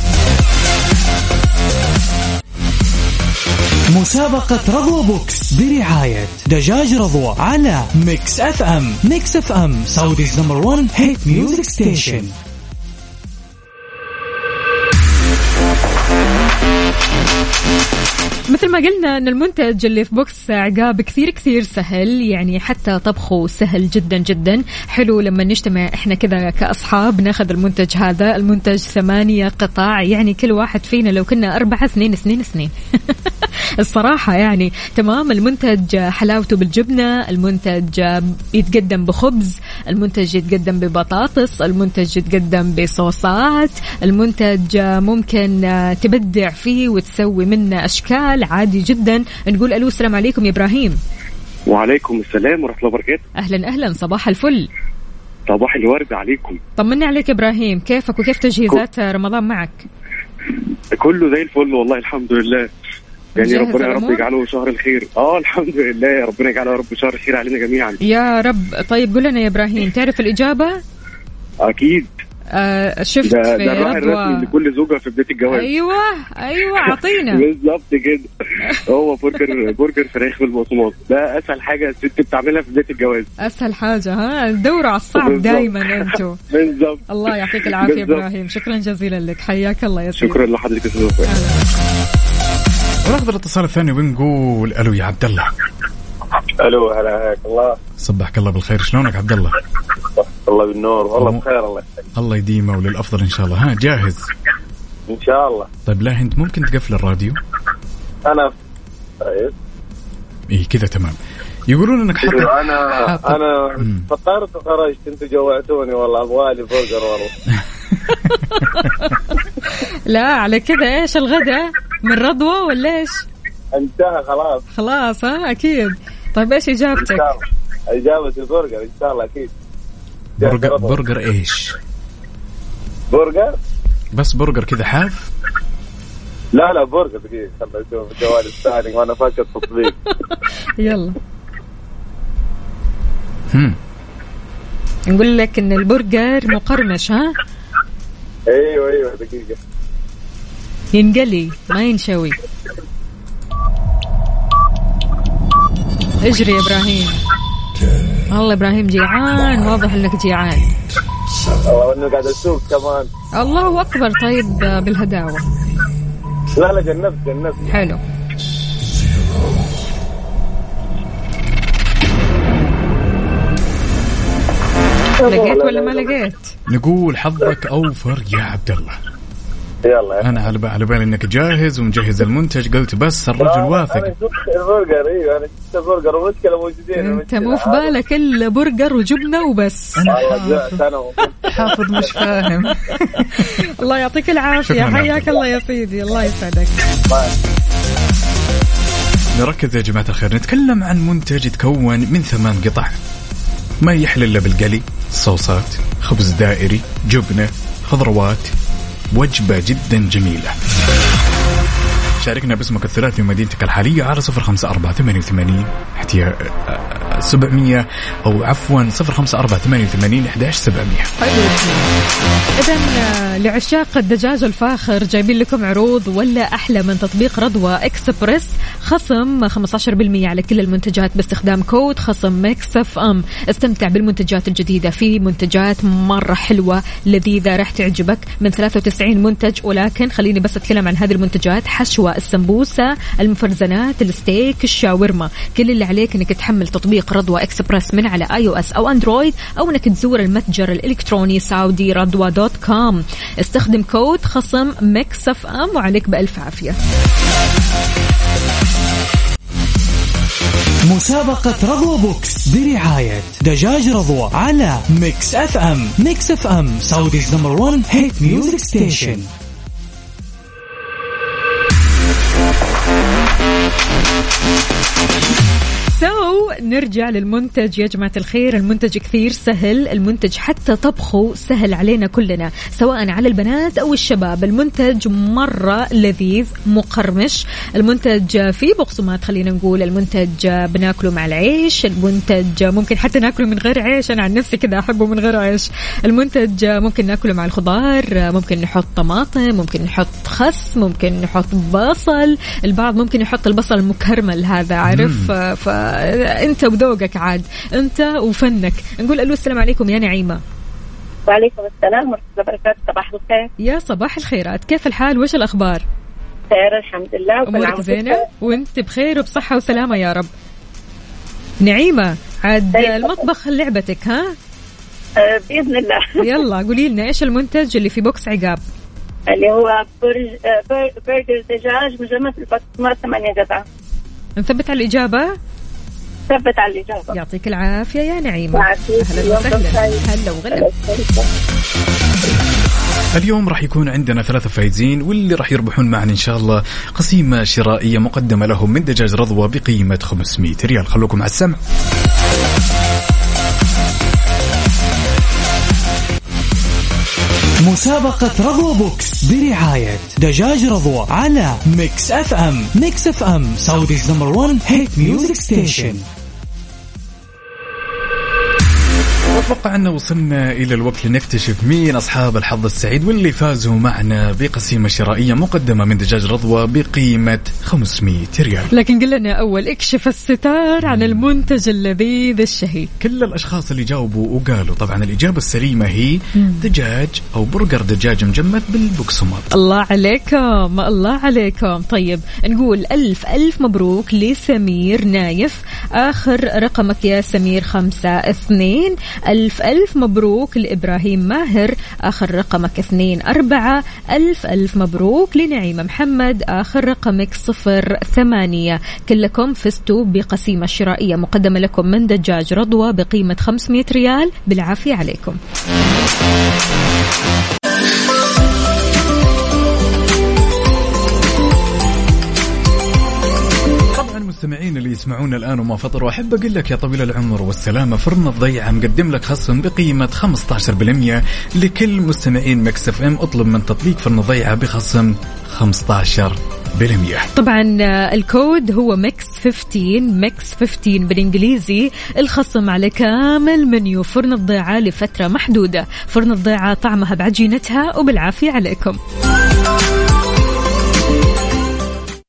مسابقة رضوى box برعاية دجاج رضوى على Mix FM. Mix FM Saudi's number 1 hit music station مثل ما قلنا إن المنتج اللي في بوكس عقاب كثير كثير سهل يعني حتى طبخه سهل جدا جدا. حلو لما نجتمع إحنا كذا كأصحاب ناخذ المنتج هذا. المنتج ثمانية قطع يعني كل واحد فينا لو كنا أربعة اثنين اثنين اثنين. [LAUGHS] الصراحة يعني تمام المنتج حلاوته بالجبنة المنتج يتقدم بخبز المنتج يتقدم ببطاطس المنتج يتقدم بصوصات المنتج ممكن تبدع فيه وتسوي منه أشكال عادي جدا. نقول ألو السلام عليكم يا إبراهيم. وعليكم السلام ورحمة الله وبركاته. أهلا أهلا صباح الفل. صباح الورد عليكم. طمني عليك يا إبراهيم. كيفك؟ وكيف تجهيزات رمضان معك؟ كله زي الفل والله الحمد لله. يعني ربنا يا رب؟ يجعله شهر الخير. آه الحمد لله. يا ربنا يجعله يا رب شهر الخير علينا جميعا. يا رب. طيب قول لنا يا إبراهيم تعرف الإجابة؟ أكيد. آه شفت ده في ده الراعي الرسمي لكل زوجة في بدايه الجواز. أيوه أيوه اعطينا [LAUGHS] بالظبط كده. هو برجر برجر فراخ بالبقسماط ده أسهل حاجة الست بتعملها في بدايه الجواز. أسهل حاجة ها؟ دوروا على الصعب. دائما أنتم [LAUGHS] بالظبط. الله يعطيك العافية. إبراهيم. شكرا جزيلا لك. حياك الله يا سيدي. شكرا لحضرتك يا. وناخذ الاتصال الثاني ونقول ألو يا عبد الله. ألو هلا حياك الله. صبحك الله بالخير. شلونك عبد الله؟ الله بالنور والله مو- بخير الله الله يديمه وللأفضل إن شاء الله. ها جاهز؟ إن شاء الله. طيب لا أنت ممكن تقفل الراديو. أنا طيب. اي كذا تمام. يقولون إنك حاطط أنا أنا. فطرت وخرجت أنتوا جوعتوني والله أبغى لي برجر والله. [LAUGHS] لا على كذا إيش الغداء من رضوى ولا إيش؟ انتهى خلاص. خلاص ها؟ أكيد. طيب إيش إجابتك؟ إجابة البرجر إن شاء الله أكيد. برجر برجر إيش؟ برجر؟ بس برجر كذا حاف؟ لا لا برجر دقيقة خلنا نشوف الجوال الثاني وأنا فاكر تطبيق [LAUGHS] يلا. نقول لك إن البرجر مقرمش ها؟ أيوه أيوه دقيقة. ينقلي ما ينشوي. اجري يا إبراهيم. والله إبراهيم جيعان واضح إنك جيعان. والله إنه قاعد أسوق كمان. الله أكبر طيب بالهداوة. لا لا جنبت جنبت. حلو. لقيت ولا ما لقيت؟ نقول حظك أوفر يا عبد الله. يلا. أنا على بالي على بالي إنك جاهز ومجهز المنتج. قلت بس الرجل أنا واثق. شفت البرجر أيوه أنا شفت البرجر. ومشكله موجودين أنت. مو في بالك إلا برجر وجبنة وبس. أنا حافظ. أنا مش فاهم. [LAUGHS] الله يعطيك العافية. حياك الله. يا سيدي. الله يسعدك. نركز يا جماعة الخير. نتكلم عن منتج يتكون من ثمان قطع. ما يحلى إلا بالقلي. صوصات خبز دائري جبنة خضروات وجبة جدا جميلة. شاركنا باسمك الثلاثي ومدينتك الحالية على صفر خمسة أربعة ثمانية وثمانين إحداش سبعمية أو عفوا صفر خمسة أربعة ثمانية وثمانين إحداش سبعمية. إذا لعشاق الدجاج الفاخر جايبين لكم عروض ولا أحلى من تطبيق رضوى إكسبرس خصم 15% على كل المنتجات باستخدام كود خصم Mix FM. استمتع بالمنتجات الجديدة في منتجات مرة حلوة لذيذة راح تعجبك. من 93 منتج ولكن خليني بس أتكلم عن هذه المنتجات. حشوة السمبوسة المفرزنات الستيك الشاورما. كل اللي عليك إنك تحمل تطبيق رضوى إكسبرس من على iOS أو Android أو إنك تزور المتجر الإلكتروني سعودي رضوى dot com. استخدم كود خصم Mix FM وعليك بألف عافية. مسابقة رضوى Box برعاية دجاج رضوى على Mix FM. Mix FM Saudi's number 1 hit music station So نرجع للمنتج يا جماعة الخير. المنتج كثير سهل المنتج حتى طبخه سهل علينا كلنا سواء على البنات أو الشباب. المنتج مرة لذيذ مقرمش. المنتج فيه بقسمات خلينا نقول. المنتج بناكله مع العيش المنتج ممكن حتى ناكله من غير عيش. أنا عن نفسي كذا أحبه من غير عيش. المنتج ممكن ناكله مع الخضار ممكن نحط طماطم ممكن نحط خس ممكن نحط بصل. البعض ممكن يحط البصل المكرمل هذا عارف؟ فانت وذوقك عاد انت وفنك. نقول ألو السلام عليكم يا نعيمة. وعليكم السلام ورحمة الله وبركاته. صباح الخير. يا صباح الخيرات. كيف الحال؟ وش الأخبار؟ خير الحمد لله. أمورك زينة؟ بخير. وأنت بخير وبصحة وسلامة يا رب. نعيمة عاد. المطبخ لعبتك ها؟ آه، بإذن الله. يلا قولي لنا إيش المنتج اللي في box عقاب؟ اللي هو برج آه، بر- برجر دجاج مجمد البقسماط ثمانية قطع. نثبت على الإجابة. ثبت على الإجابة يعطيك العافية يا. أهلا يومكم وسهلا. هلا وغلا. اليوم راح يكون عندنا ثلاثة فايزين واللي راح يربحون معنا إن شاء الله قسيمة شرائية مقدمة لهم من دجاج رضوى بقيمة 500 ريال. خلوكم على السمع. مسابقة رضوى Box برعاية دجاج رضوى على Mix FM. Mix FM Saudi's number 1 hit music station وأتوقع أن وصلنا إلى الوقت لنكتشف مين أصحاب الحظ السعيد واللي فازوا معنا بقسيمة شرائية مقدمة من دجاج رضوى بقيمة 500 ريال. لكن قل لنا أول اكشف الستار عن المنتج اللذيذ الشهي كل الأشخاص اللي جاوبوا وقالوا طبعا الإجابة السليمة هي دجاج أو برجر دجاج مجمد بالبقسماط الله عليكم الله عليكم. طيب نقول ألف ألف مبروك لسمير نايف. آخر رقمك يا سمير خمسة اثنين. ألف ألف مبروك لإبراهيم ماهر آخر رقمك اثنين أربعة. ألف ألف مبروك لنعيمة محمد آخر رقمك صفر ثمانية. كلكم فزتوا بقسيمة شرائية مقدمة لكم من دجاج رضوى بقيمة 500 ريال. بالعافية عليكم. طبعا مستمعين اللي يسمعونا الآن وما فطروا أحب أقول لك يا طويل العمر والسلامة فرن الضيعة مقدم لك خصم بقيمة 15% لكل مستمعين Mix FM اطلب من تطبيق فرن الضيعة بخصم 15% طبعا آه، الكود هو Mix 15 Mix 15 بالإنجليزي الخصم على كامل منيو فرن الضيعة لفترة محدودة. فرن الضيعة طعمها بعجينتها وبالعافية عليكم.